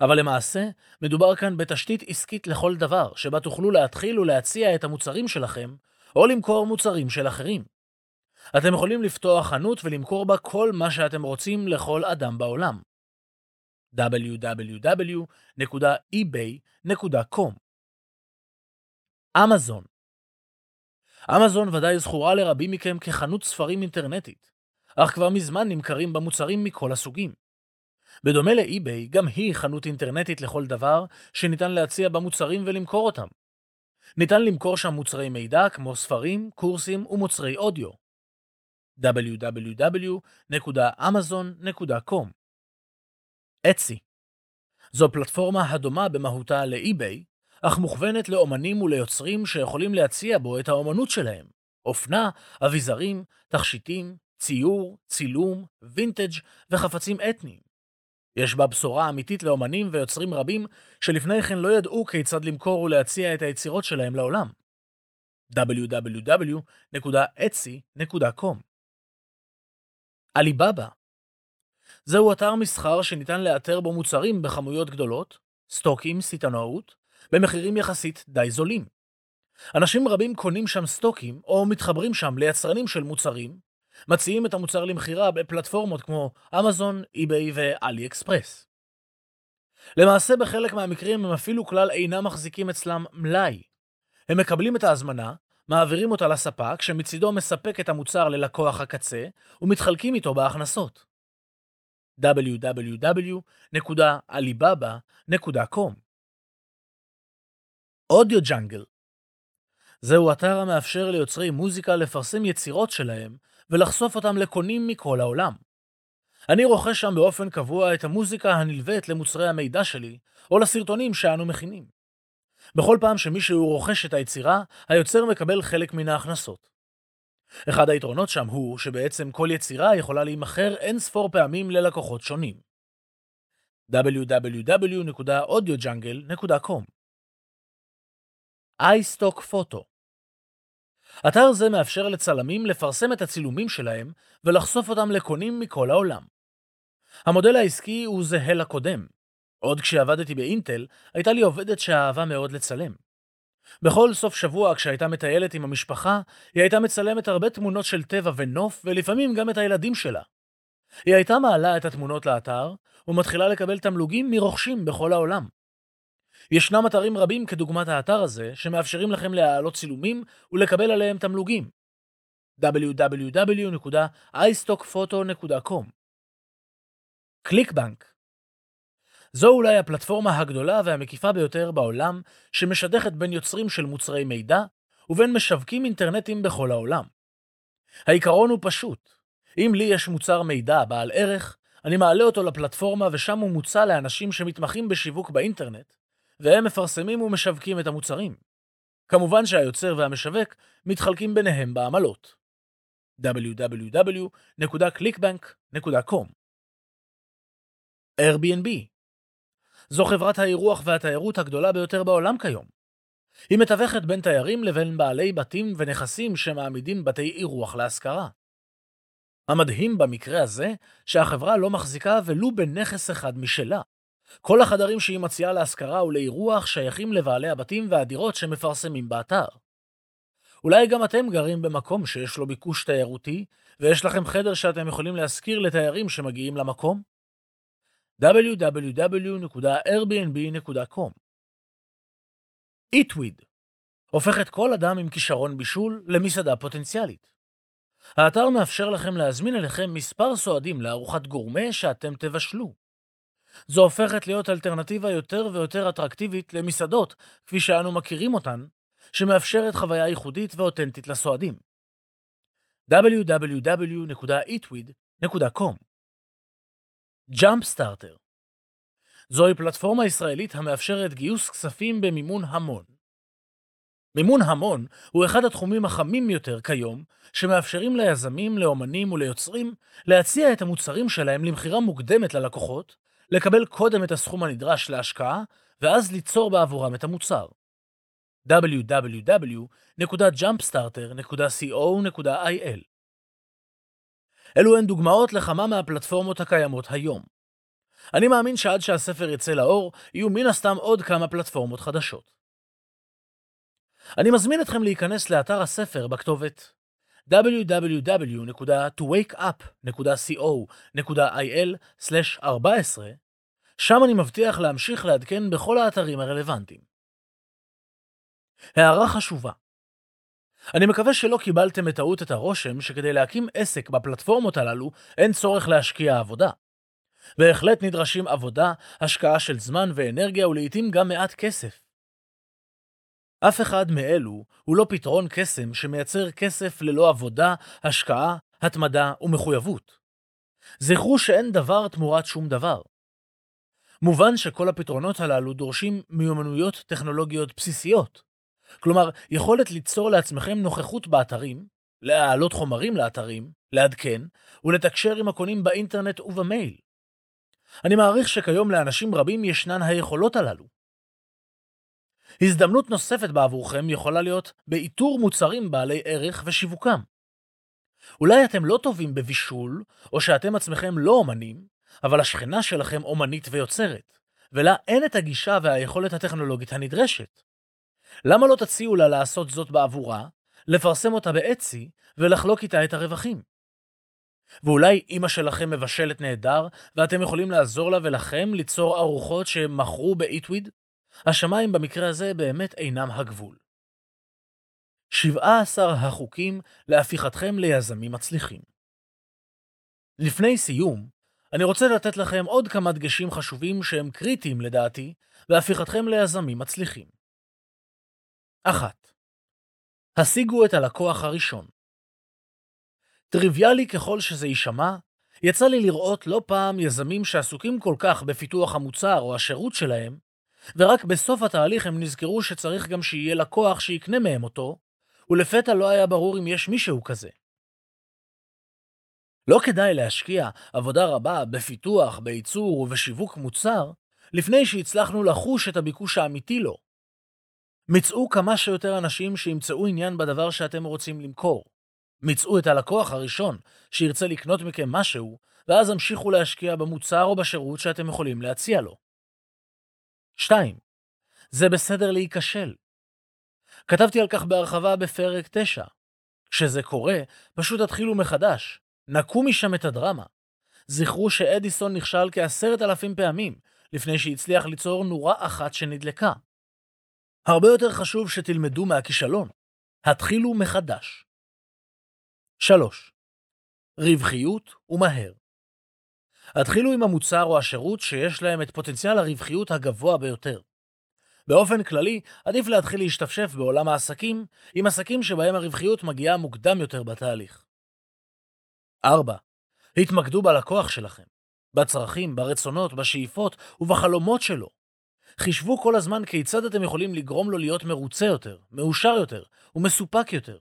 אבל למעשה, מדובר כאן בתשתית עסקית לכל דבר, שבה תוכלו להתחיל ולהציע את המוצרים שלכם, או למכור מוצרים של אחרים. אתם יכולים לפתוח חנות ולמכור בה כל מה שאתם רוצים לכל אדם בעולם. www.ebay.com אמזון אמזון ודאי זכורה לרבים מכם כחנות ספרים אינטרנטית, אך כבר מזמן נמכרים בה מוצרים מכל הסוגים. בדומה לאי-ביי, גם היא חנות אינטרנטית לכל דבר שניתן להציע בה מוצרים ולמכור אותם. ניתן למכור שם מוצרי מידע כמו ספרים, קורסים ומוצרי אודיו. www.amazon.com אצי זו פלטפורמה הדומה במהותה לאי-ביי, אך מוכוונת לאומנים וליוצרים שיכולים להציע בו את האומנות שלהם. אופנה, אביזרים, תכשיטים, ציור, צילום, וינטג' וחפצים אתניים. יש בה בשורה אמיתית לאומנים ויוצרים רבים שלפני כן לא ידעו כיצד למכור ולהציע את היצירות שלהם לעולם. www.etsy.com עליבאבא זהו אתר מסחר שניתן לאתר בו מוצרים בכמויות גדולות, סטוקים, סיטונאות, במחירים יחסית די זולים. אנשים רבים קונים שם סטוקים או מתחברים שם ליצרנים של מוצרים, מציעים את המוצר למכירה בפלטפורמות כמו אמזון, אי-ביי ואלי אקספרס. למעשה בחלק מהמקרים הם אפילו כלל אינם מחזיקים אצלם מלאי. הם מקבלים את ההזמנה, מעבירים אותה לספק שמצידו מספק את המוצר ללקוח הקצה ומתחלקים איתו בהכנסות. www.alibaba.com אודיו ג'אנגל זהו אתר המאפשר ליוצרי מוזיקה לפרסם יצירות שלהם ולחשוף אותם לקונים מכל העולם. אני רוכש שם באופן קבוע את המוזיקה הנלווית למוצרי המידע שלי, או לסרטונים שאנו מכינים. בכל פעם שמישהו רוכש את היצירה, היוצר מקבל חלק מן ההכנסות. אחד היתרונות שם הוא שבעצם כל יצירה יכולה להימכר אין ספור פעמים ללקוחות שונים. www.audiojungle.com iStock Photo אתר זה מאפשר לצלמים לפרסם את הצילומים שלהם ולחשוף אותם לקונים מכל העולם. המודל העסקי הוא זהה לקודם. עוד כשעבדתי באינטל, הייתה לי עובדת שאהבה מאוד לצלם. בכל סוף שבוע כשהייתה מטיילת עם המשפחה, היא הייתה מצלמת הרבה תמונות של טבע ונוף, ולפעמים גם את הילדים שלה. היא הייתה מעלה את התמונות לאתר, ומתחילה לקבל תמלוגים מרוכשים בכל העולם. ישנם אתרים רבים כדוגמת האתר הזה, שמאפשרים לכם להעלות צילומים ולקבל עליהם תמלוגים. www.istockphoto.com קליקבנק זו אולי הפלטפורמה הגדולה והמקיפה ביותר בעולם, שמשדכת בין יוצרים של מוצרי מידע ובין משווקים אינטרנטיים בכל העולם. העיקרון הוא פשוט. אם לי יש מוצר מידע בעל ערך, אני מעלה אותו לפלטפורמה ושם הוא מוצע לאנשים שמתמחים בשיווק באינטרנט, והם מפרסמים ומשווקים את המוצרים. כמובן שהיוצר והמשווק מתחלקים ביניהם בעמלות. www.clickbank.com Airbnb זו חברת האירוח והתיירות הגדולה ביותר בעולם כיום. היא מתווכת בין תיירים לבין בעלי בתים ונכסים שמעמידים בתי אירוח להשכרה. המדהים במקרה הזה, שהחברה לא מחזיקה ולו בנכס אחד משלה. כל החדרים שהיא מציעה להשכרה ולאירוח שייכים לבעלי הבתים והדירות שמפרסמים באתר. אולי גם אתם גרים במקום שיש לו ביקוש תיירותי, ויש לכם חדר שאתם יכולים להשכיר לתיירים שמגיעים למקום? www.airbnb.com eatweed הופך את כל אדם עם כישרון בישול למסעדה פוטנציאלית. האתר מאפשר לכם להזמין אליכם מספר סועדים לארוחת גורמה שאתם תבשלו. זו הופכת להיות אלטרנטיבה יותר ויותר אטרקטיבית למסעדות, כפי שאנו מכירים אותן, שמאפשרת חוויה ייחודית ואותנטית לסועדים. www.eatweed.com סטארטר זוהי פלטפורמה ישראלית המאפשרת גיוס כספים במימון המון. מימון המון הוא אחד התחומים החמים יותר כיום, שמאפשרים ליזמים, לאומנים וליוצרים להציע את המוצרים שלהם למכירה מוקדמת ללקוחות, לקבל קודם את הסכום הנדרש להשקעה, ואז ליצור בעבורם את המוצר. www.jumpstarter.co.il אלו הן דוגמאות לכמה מהפלטפורמות הקיימות היום. אני מאמין שעד שהספר יצא לאור, יהיו מן הסתם עוד כמה פלטפורמות חדשות. אני מזמין אתכם להיכנס לאתר הספר בכתובת www.wakeup.co.il/14, שם אני מבטיח להמשיך לעדכן בכל האתרים הרלוונטיים. הערה חשובה אני מקווה שלא קיבלתם בטעות את הרושם שכדי להקים עסק בפלטפורמות הללו אין צורך להשקיע עבודה. בהחלט נדרשים עבודה, השקעה של זמן ואנרגיה ולעיתים גם מעט כסף. אף אחד מאלו הוא לא פתרון קסם שמייצר כסף ללא עבודה, השקעה, התמדה ומחויבות. זכרו שאין דבר תמורת שום דבר. מובן שכל הפתרונות הללו דורשים מיומנויות טכנולוגיות בסיסיות. כלומר, יכולת ליצור לעצמכם נוכחות באתרים, להעלות חומרים לאתרים, לעדכן, ולתקשר עם הקונים באינטרנט ובמייל. אני מעריך שכיום לאנשים רבים ישנן היכולות הללו. הזדמנות נוספת בעבורכם יכולה להיות באיתור מוצרים בעלי ערך ושיווקם. אולי אתם לא טובים בבישול, או שאתם עצמכם לא אומנים, אבל השכנה שלכם אומנית ויוצרת, ולה אין את הגישה והיכולת הטכנולוגית הנדרשת. למה לא תציעו לה לעשות זאת בעבורה, לפרסם אותה באצי ולחלוק איתה את הרווחים? ואולי אימא שלכם מבשלת נהדר, ואתם יכולים לעזור לה ולכם ליצור ארוחות שהם מכרו באיטוויד? השמיים במקרה הזה באמת אינם הגבול. 17 החוקים להפיכתכם ליזמים מצליחים. לפני סיום, אני רוצה לתת לכם עוד כמה דגשים חשובים שהם קריטיים לדעתי בהפיכתכם ליזמים מצליחים. 1. השיגו את הלקוח הראשון. טריוויאלי ככל שזה יישמע, יצא לי לראות לא פעם יזמים שעסוקים כל כך בפיתוח המוצר או השירות שלהם, ורק בסוף התהליך הם נזכרו שצריך גם שיהיה לקוח שיקנה מהם אותו, ולפתע לא היה ברור אם יש מישהו כזה. לא כדאי להשקיע עבודה רבה בפיתוח, בייצור ובשיווק מוצר, לפני שהצלחנו לחוש את הביקוש האמיתי לו. מצאו כמה שיותר אנשים שימצאו עניין בדבר שאתם רוצים למכור. מצאו את הלקוח הראשון שירצה לקנות מכם משהו, ואז המשיכו להשקיע במוצר או בשירות שאתם יכולים להציע לו. 2. זה בסדר להיכשל. כתבתי על כך בהרחבה בפרק 9. כשזה קורה, פשוט תתחילו מחדש, נקו משם את הדרמה. זכרו שאדיסון נכשל כעשרת אלפים פעמים לפני שהצליח ליצור נורה אחת שנדלקה. הרבה יותר חשוב שתלמדו מהכישלון. התחילו מחדש. 3. רווחיות ומהר. התחילו עם המוצר או השירות שיש להם את פוטנציאל הרווחיות הגבוה ביותר. באופן כללי, עדיף להתחיל להשתפשף בעולם העסקים עם עסקים שבהם הרווחיות מגיעה מוקדם יותר בתהליך. 4. התמקדו בלקוח שלכם, בצרכים, ברצונות, בשאיפות ובחלומות שלו. חישבו כל הזמן כיצד אתם יכולים לגרום לו להיות מרוצה יותר, מאושר יותר ומסופק יותר.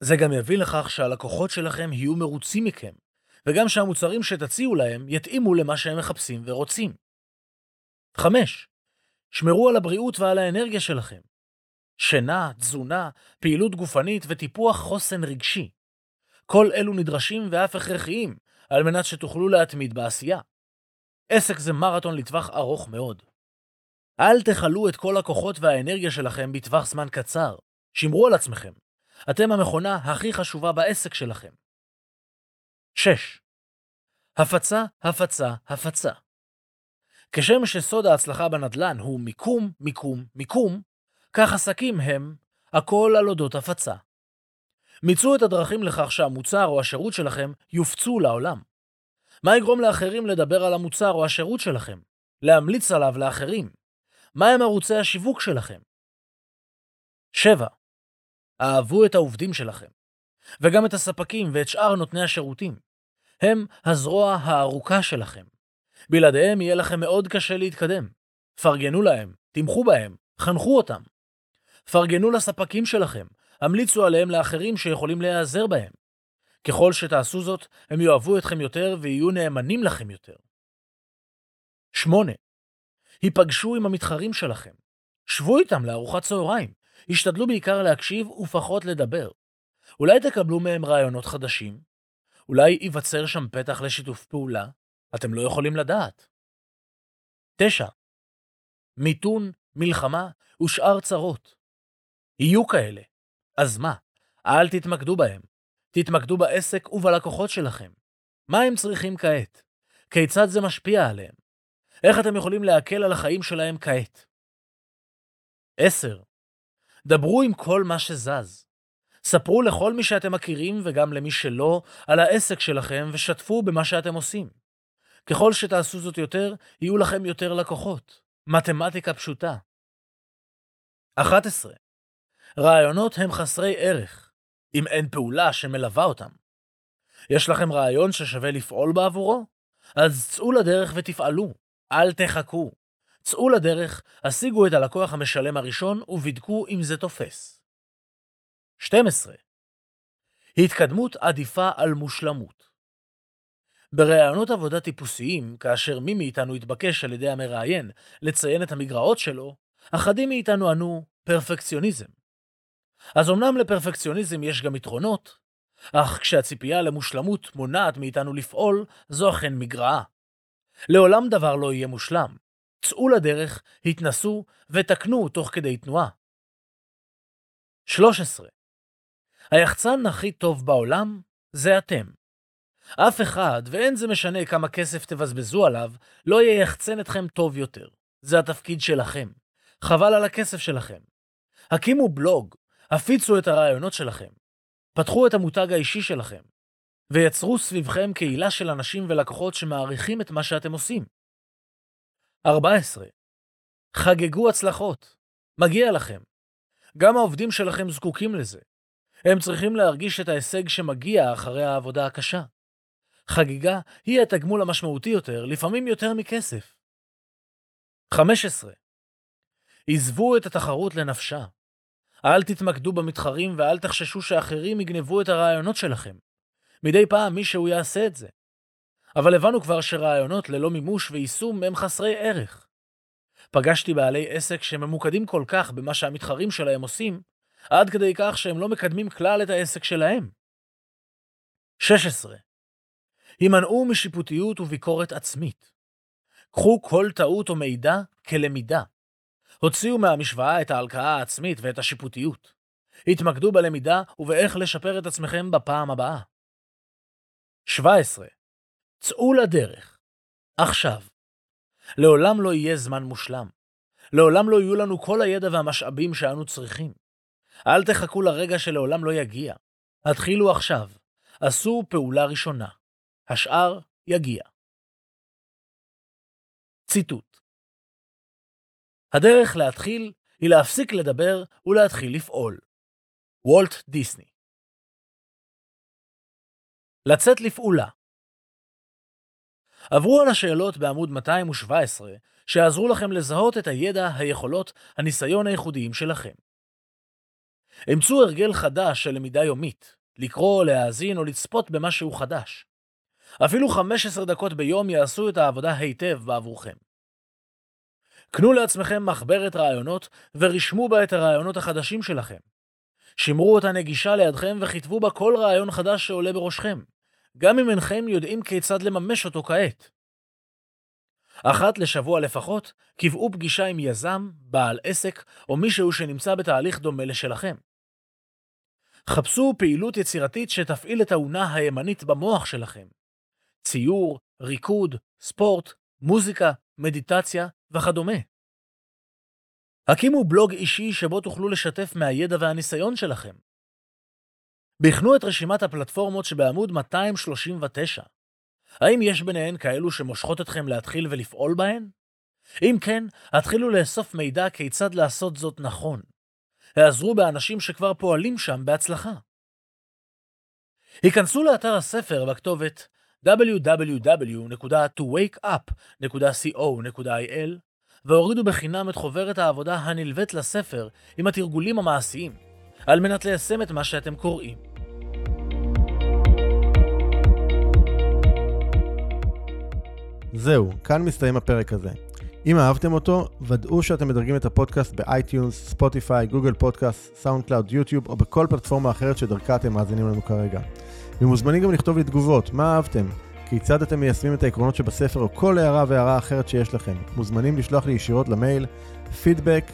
זה גם יביא לכך שהלקוחות שלכם יהיו מרוצים מכם, וגם שהמוצרים שתציעו להם יתאימו למה שהם מחפשים ורוצים. 5. שמרו על הבריאות ועל האנרגיה שלכם. שינה, תזונה, פעילות גופנית וטיפוח חוסן רגשי. כל אלו נדרשים ואף הכרחיים על מנת שתוכלו להתמיד בעשייה. עסק זה מרתון לטווח ארוך מאוד. אל תכלו את כל הכוחות והאנרגיה שלכם בטווח זמן קצר. שמרו על עצמכם. אתם המכונה הכי חשובה בעסק שלכם. 6. הפצה, הפצה, הפצה. כשם שסוד ההצלחה בנדל"ן הוא מיקום, מיקום, מיקום, כך עסקים הם הכל על אודות הפצה. מיצו את הדרכים לכך שהמוצר או השירות שלכם יופצו לעולם. מה יגרום לאחרים לדבר על המוצר או השירות שלכם? להמליץ עליו לאחרים? מהם ערוצי השיווק שלכם? 7. אהבו את העובדים שלכם, וגם את הספקים ואת שאר נותני השירותים. הם הזרוע הארוכה שלכם. בלעדיהם יהיה לכם מאוד קשה להתקדם. פרגנו להם, תמכו בהם, חנכו אותם. פרגנו לספקים שלכם, המליצו עליהם לאחרים שיכולים להיעזר בהם. ככל שתעשו זאת, הם יאהבו אתכם יותר ויהיו נאמנים לכם יותר. 8. היפגשו עם המתחרים שלכם. שבו איתם לארוחת צהריים. השתדלו בעיקר להקשיב ופחות לדבר. אולי תקבלו מהם רעיונות חדשים? אולי ייווצר שם פתח לשיתוף פעולה? אתם לא יכולים לדעת. 9. מיתון, מלחמה ושאר צרות. יהיו כאלה. אז מה? אל תתמקדו בהם. תתמקדו בעסק ובלקוחות שלכם. מה הם צריכים כעת? כיצד זה משפיע עליהם? איך אתם יכולים להקל על החיים שלהם כעת? 10. דברו עם כל מה שזז. ספרו לכל מי שאתם מכירים וגם למי שלא על העסק שלכם ושתפו במה שאתם עושים. ככל שתעשו זאת יותר, יהיו לכם יותר לקוחות. מתמטיקה פשוטה. 11. רעיונות הם חסרי ערך, אם אין פעולה שמלווה אותם. יש לכם רעיון ששווה לפעול בעבורו? אז צאו לדרך ותפעלו, אל תחכו. צאו לדרך, השיגו את הלקוח המשלם הראשון ובדקו אם זה תופס. 12. התקדמות עדיפה על מושלמות. בראיונות עבודה טיפוסיים, כאשר מי מאיתנו התבקש על ידי המראיין לציין את המגרעות שלו, אחדים מאיתנו ענו פרפקציוניזם. אז אמנם לפרפקציוניזם יש גם יתרונות, אך כשהציפייה למושלמות מונעת מאיתנו לפעול, זו אכן מגרעה. לעולם דבר לא יהיה מושלם. צאו לדרך, התנסו ותקנו תוך כדי תנועה. 13. היחצן הכי טוב בעולם זה אתם. אף אחד, ואין זה משנה כמה כסף תבזבזו עליו, לא ייחצן אתכם טוב יותר. זה התפקיד שלכם. חבל על הכסף שלכם. הקימו בלוג, הפיצו את הרעיונות שלכם. פתחו את המותג האישי שלכם. ויצרו סביבכם קהילה של אנשים ולקוחות שמעריכים את מה שאתם עושים. 14. חגגו הצלחות. מגיע לכם. גם העובדים שלכם זקוקים לזה. הם צריכים להרגיש את ההישג שמגיע אחרי העבודה הקשה. חגיגה היא התגמול המשמעותי יותר, לפעמים יותר מכסף. 15. עזבו את התחרות לנפשה. אל תתמקדו במתחרים ואל תחששו שאחרים יגנבו את הרעיונות שלכם. מדי פעם מישהו יעשה את זה. אבל הבנו כבר שרעיונות ללא מימוש ויישום הם חסרי ערך. פגשתי בעלי עסק שממוקדים כל כך במה שהמתחרים שלהם עושים, עד כדי כך שהם לא מקדמים כלל את העסק שלהם. 16. הימנעו משיפוטיות וביקורת עצמית. קחו כל טעות או מידע כלמידה. הוציאו מהמשוואה את ההלקאה העצמית ואת השיפוטיות. התמקדו בלמידה ובאיך לשפר את עצמכם בפעם הבאה. 17. צאו לדרך. עכשיו. לעולם לא יהיה זמן מושלם. לעולם לא יהיו לנו כל הידע והמשאבים שאנו צריכים. אל תחכו לרגע שלעולם לא יגיע. התחילו עכשיו. עשו פעולה ראשונה. השאר יגיע. ציטוט הדרך להתחיל היא להפסיק לדבר ולהתחיל לפעול. וולט דיסני לצאת לפעולה עברו על השאלות בעמוד 217 שיעזרו לכם לזהות את הידע, היכולות, הניסיון הייחודיים שלכם. אמצו הרגל חדש של למידה יומית, לקרוא, להאזין או לצפות במשהו חדש. אפילו 15 דקות ביום יעשו את העבודה היטב בעבורכם. קנו לעצמכם מחברת רעיונות ורשמו בה את הרעיונות החדשים שלכם. שמרו אותה נגישה לידכם וכתבו בה כל רעיון חדש שעולה בראשכם, גם אם אינכם יודעים כיצד לממש אותו כעת. אחת לשבוע לפחות, קבעו פגישה עם יזם, בעל עסק או מישהו שנמצא בתהליך דומה לשלכם. חפשו פעילות יצירתית שתפעיל את האונה הימנית במוח שלכם. ציור, ריקוד, ספורט, מוזיקה, מדיטציה וכדומה. הקימו בלוג אישי שבו תוכלו לשתף מהידע והניסיון שלכם. בחנו את רשימת הפלטפורמות שבעמוד 239. האם יש ביניהן כאלו שמושכות אתכם להתחיל ולפעול בהן? אם כן, התחילו לאסוף מידע כיצד לעשות זאת נכון. העזרו באנשים שכבר פועלים שם בהצלחה. היכנסו לאתר הספר בכתובת www.towakeup.co.il והורידו בחינם את חוברת העבודה הנלווית לספר עם התרגולים המעשיים, על מנת ליישם את מה שאתם קוראים. זהו, כאן מסתיים הפרק הזה. אם אהבתם אותו, ודאו שאתם מדרגים את הפודקאסט ב iTunes, Spotify, Google Podcast, SoundCloud, YouTube או בכל פלטפורמה אחרת שדרכה אתם מאזינים לנו כרגע. ומוזמנים גם לכתוב לי תגובות, מה אהבתם? כיצד אתם מיישמים את העקרונות שבספר או כל הערה והערה אחרת שיש לכם. מוזמנים לשלוח לי ישירות למייל feedback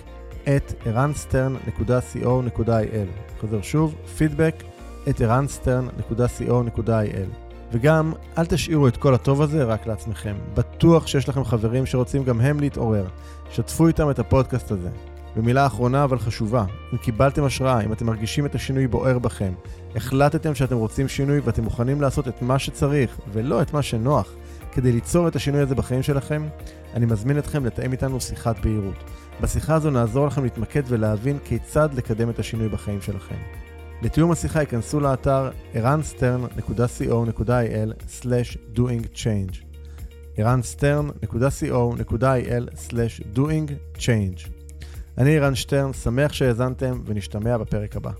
at eranstern.co.il חוזר שוב, feedback at eranstern.co.il וגם, אל תשאירו את כל הטוב הזה רק לעצמכם. בטוח שיש לכם חברים שרוצים גם הם להתעורר. שתפו איתם את הפודקאסט הזה. ומילה אחרונה אבל חשובה, אם קיבלתם השראה, אם אתם מרגישים את השינוי בוער בכם, החלטתם שאתם רוצים שינוי ואתם מוכנים לעשות את מה שצריך ולא את מה שנוח כדי ליצור את השינוי הזה בחיים שלכם, אני מזמין אתכם לתאם איתנו שיחת בהירות. בשיחה הזו נעזור לכם להתמקד ולהבין כיצד לקדם את השינוי בחיים שלכם. לתיאום השיחה ייכנסו לאתר ערנסטרן.co.il/doingchange ערנסטרן.co.il/doingchange אני ערן שטרן, שמח שהאזנתם ונשתמע בפרק הבא.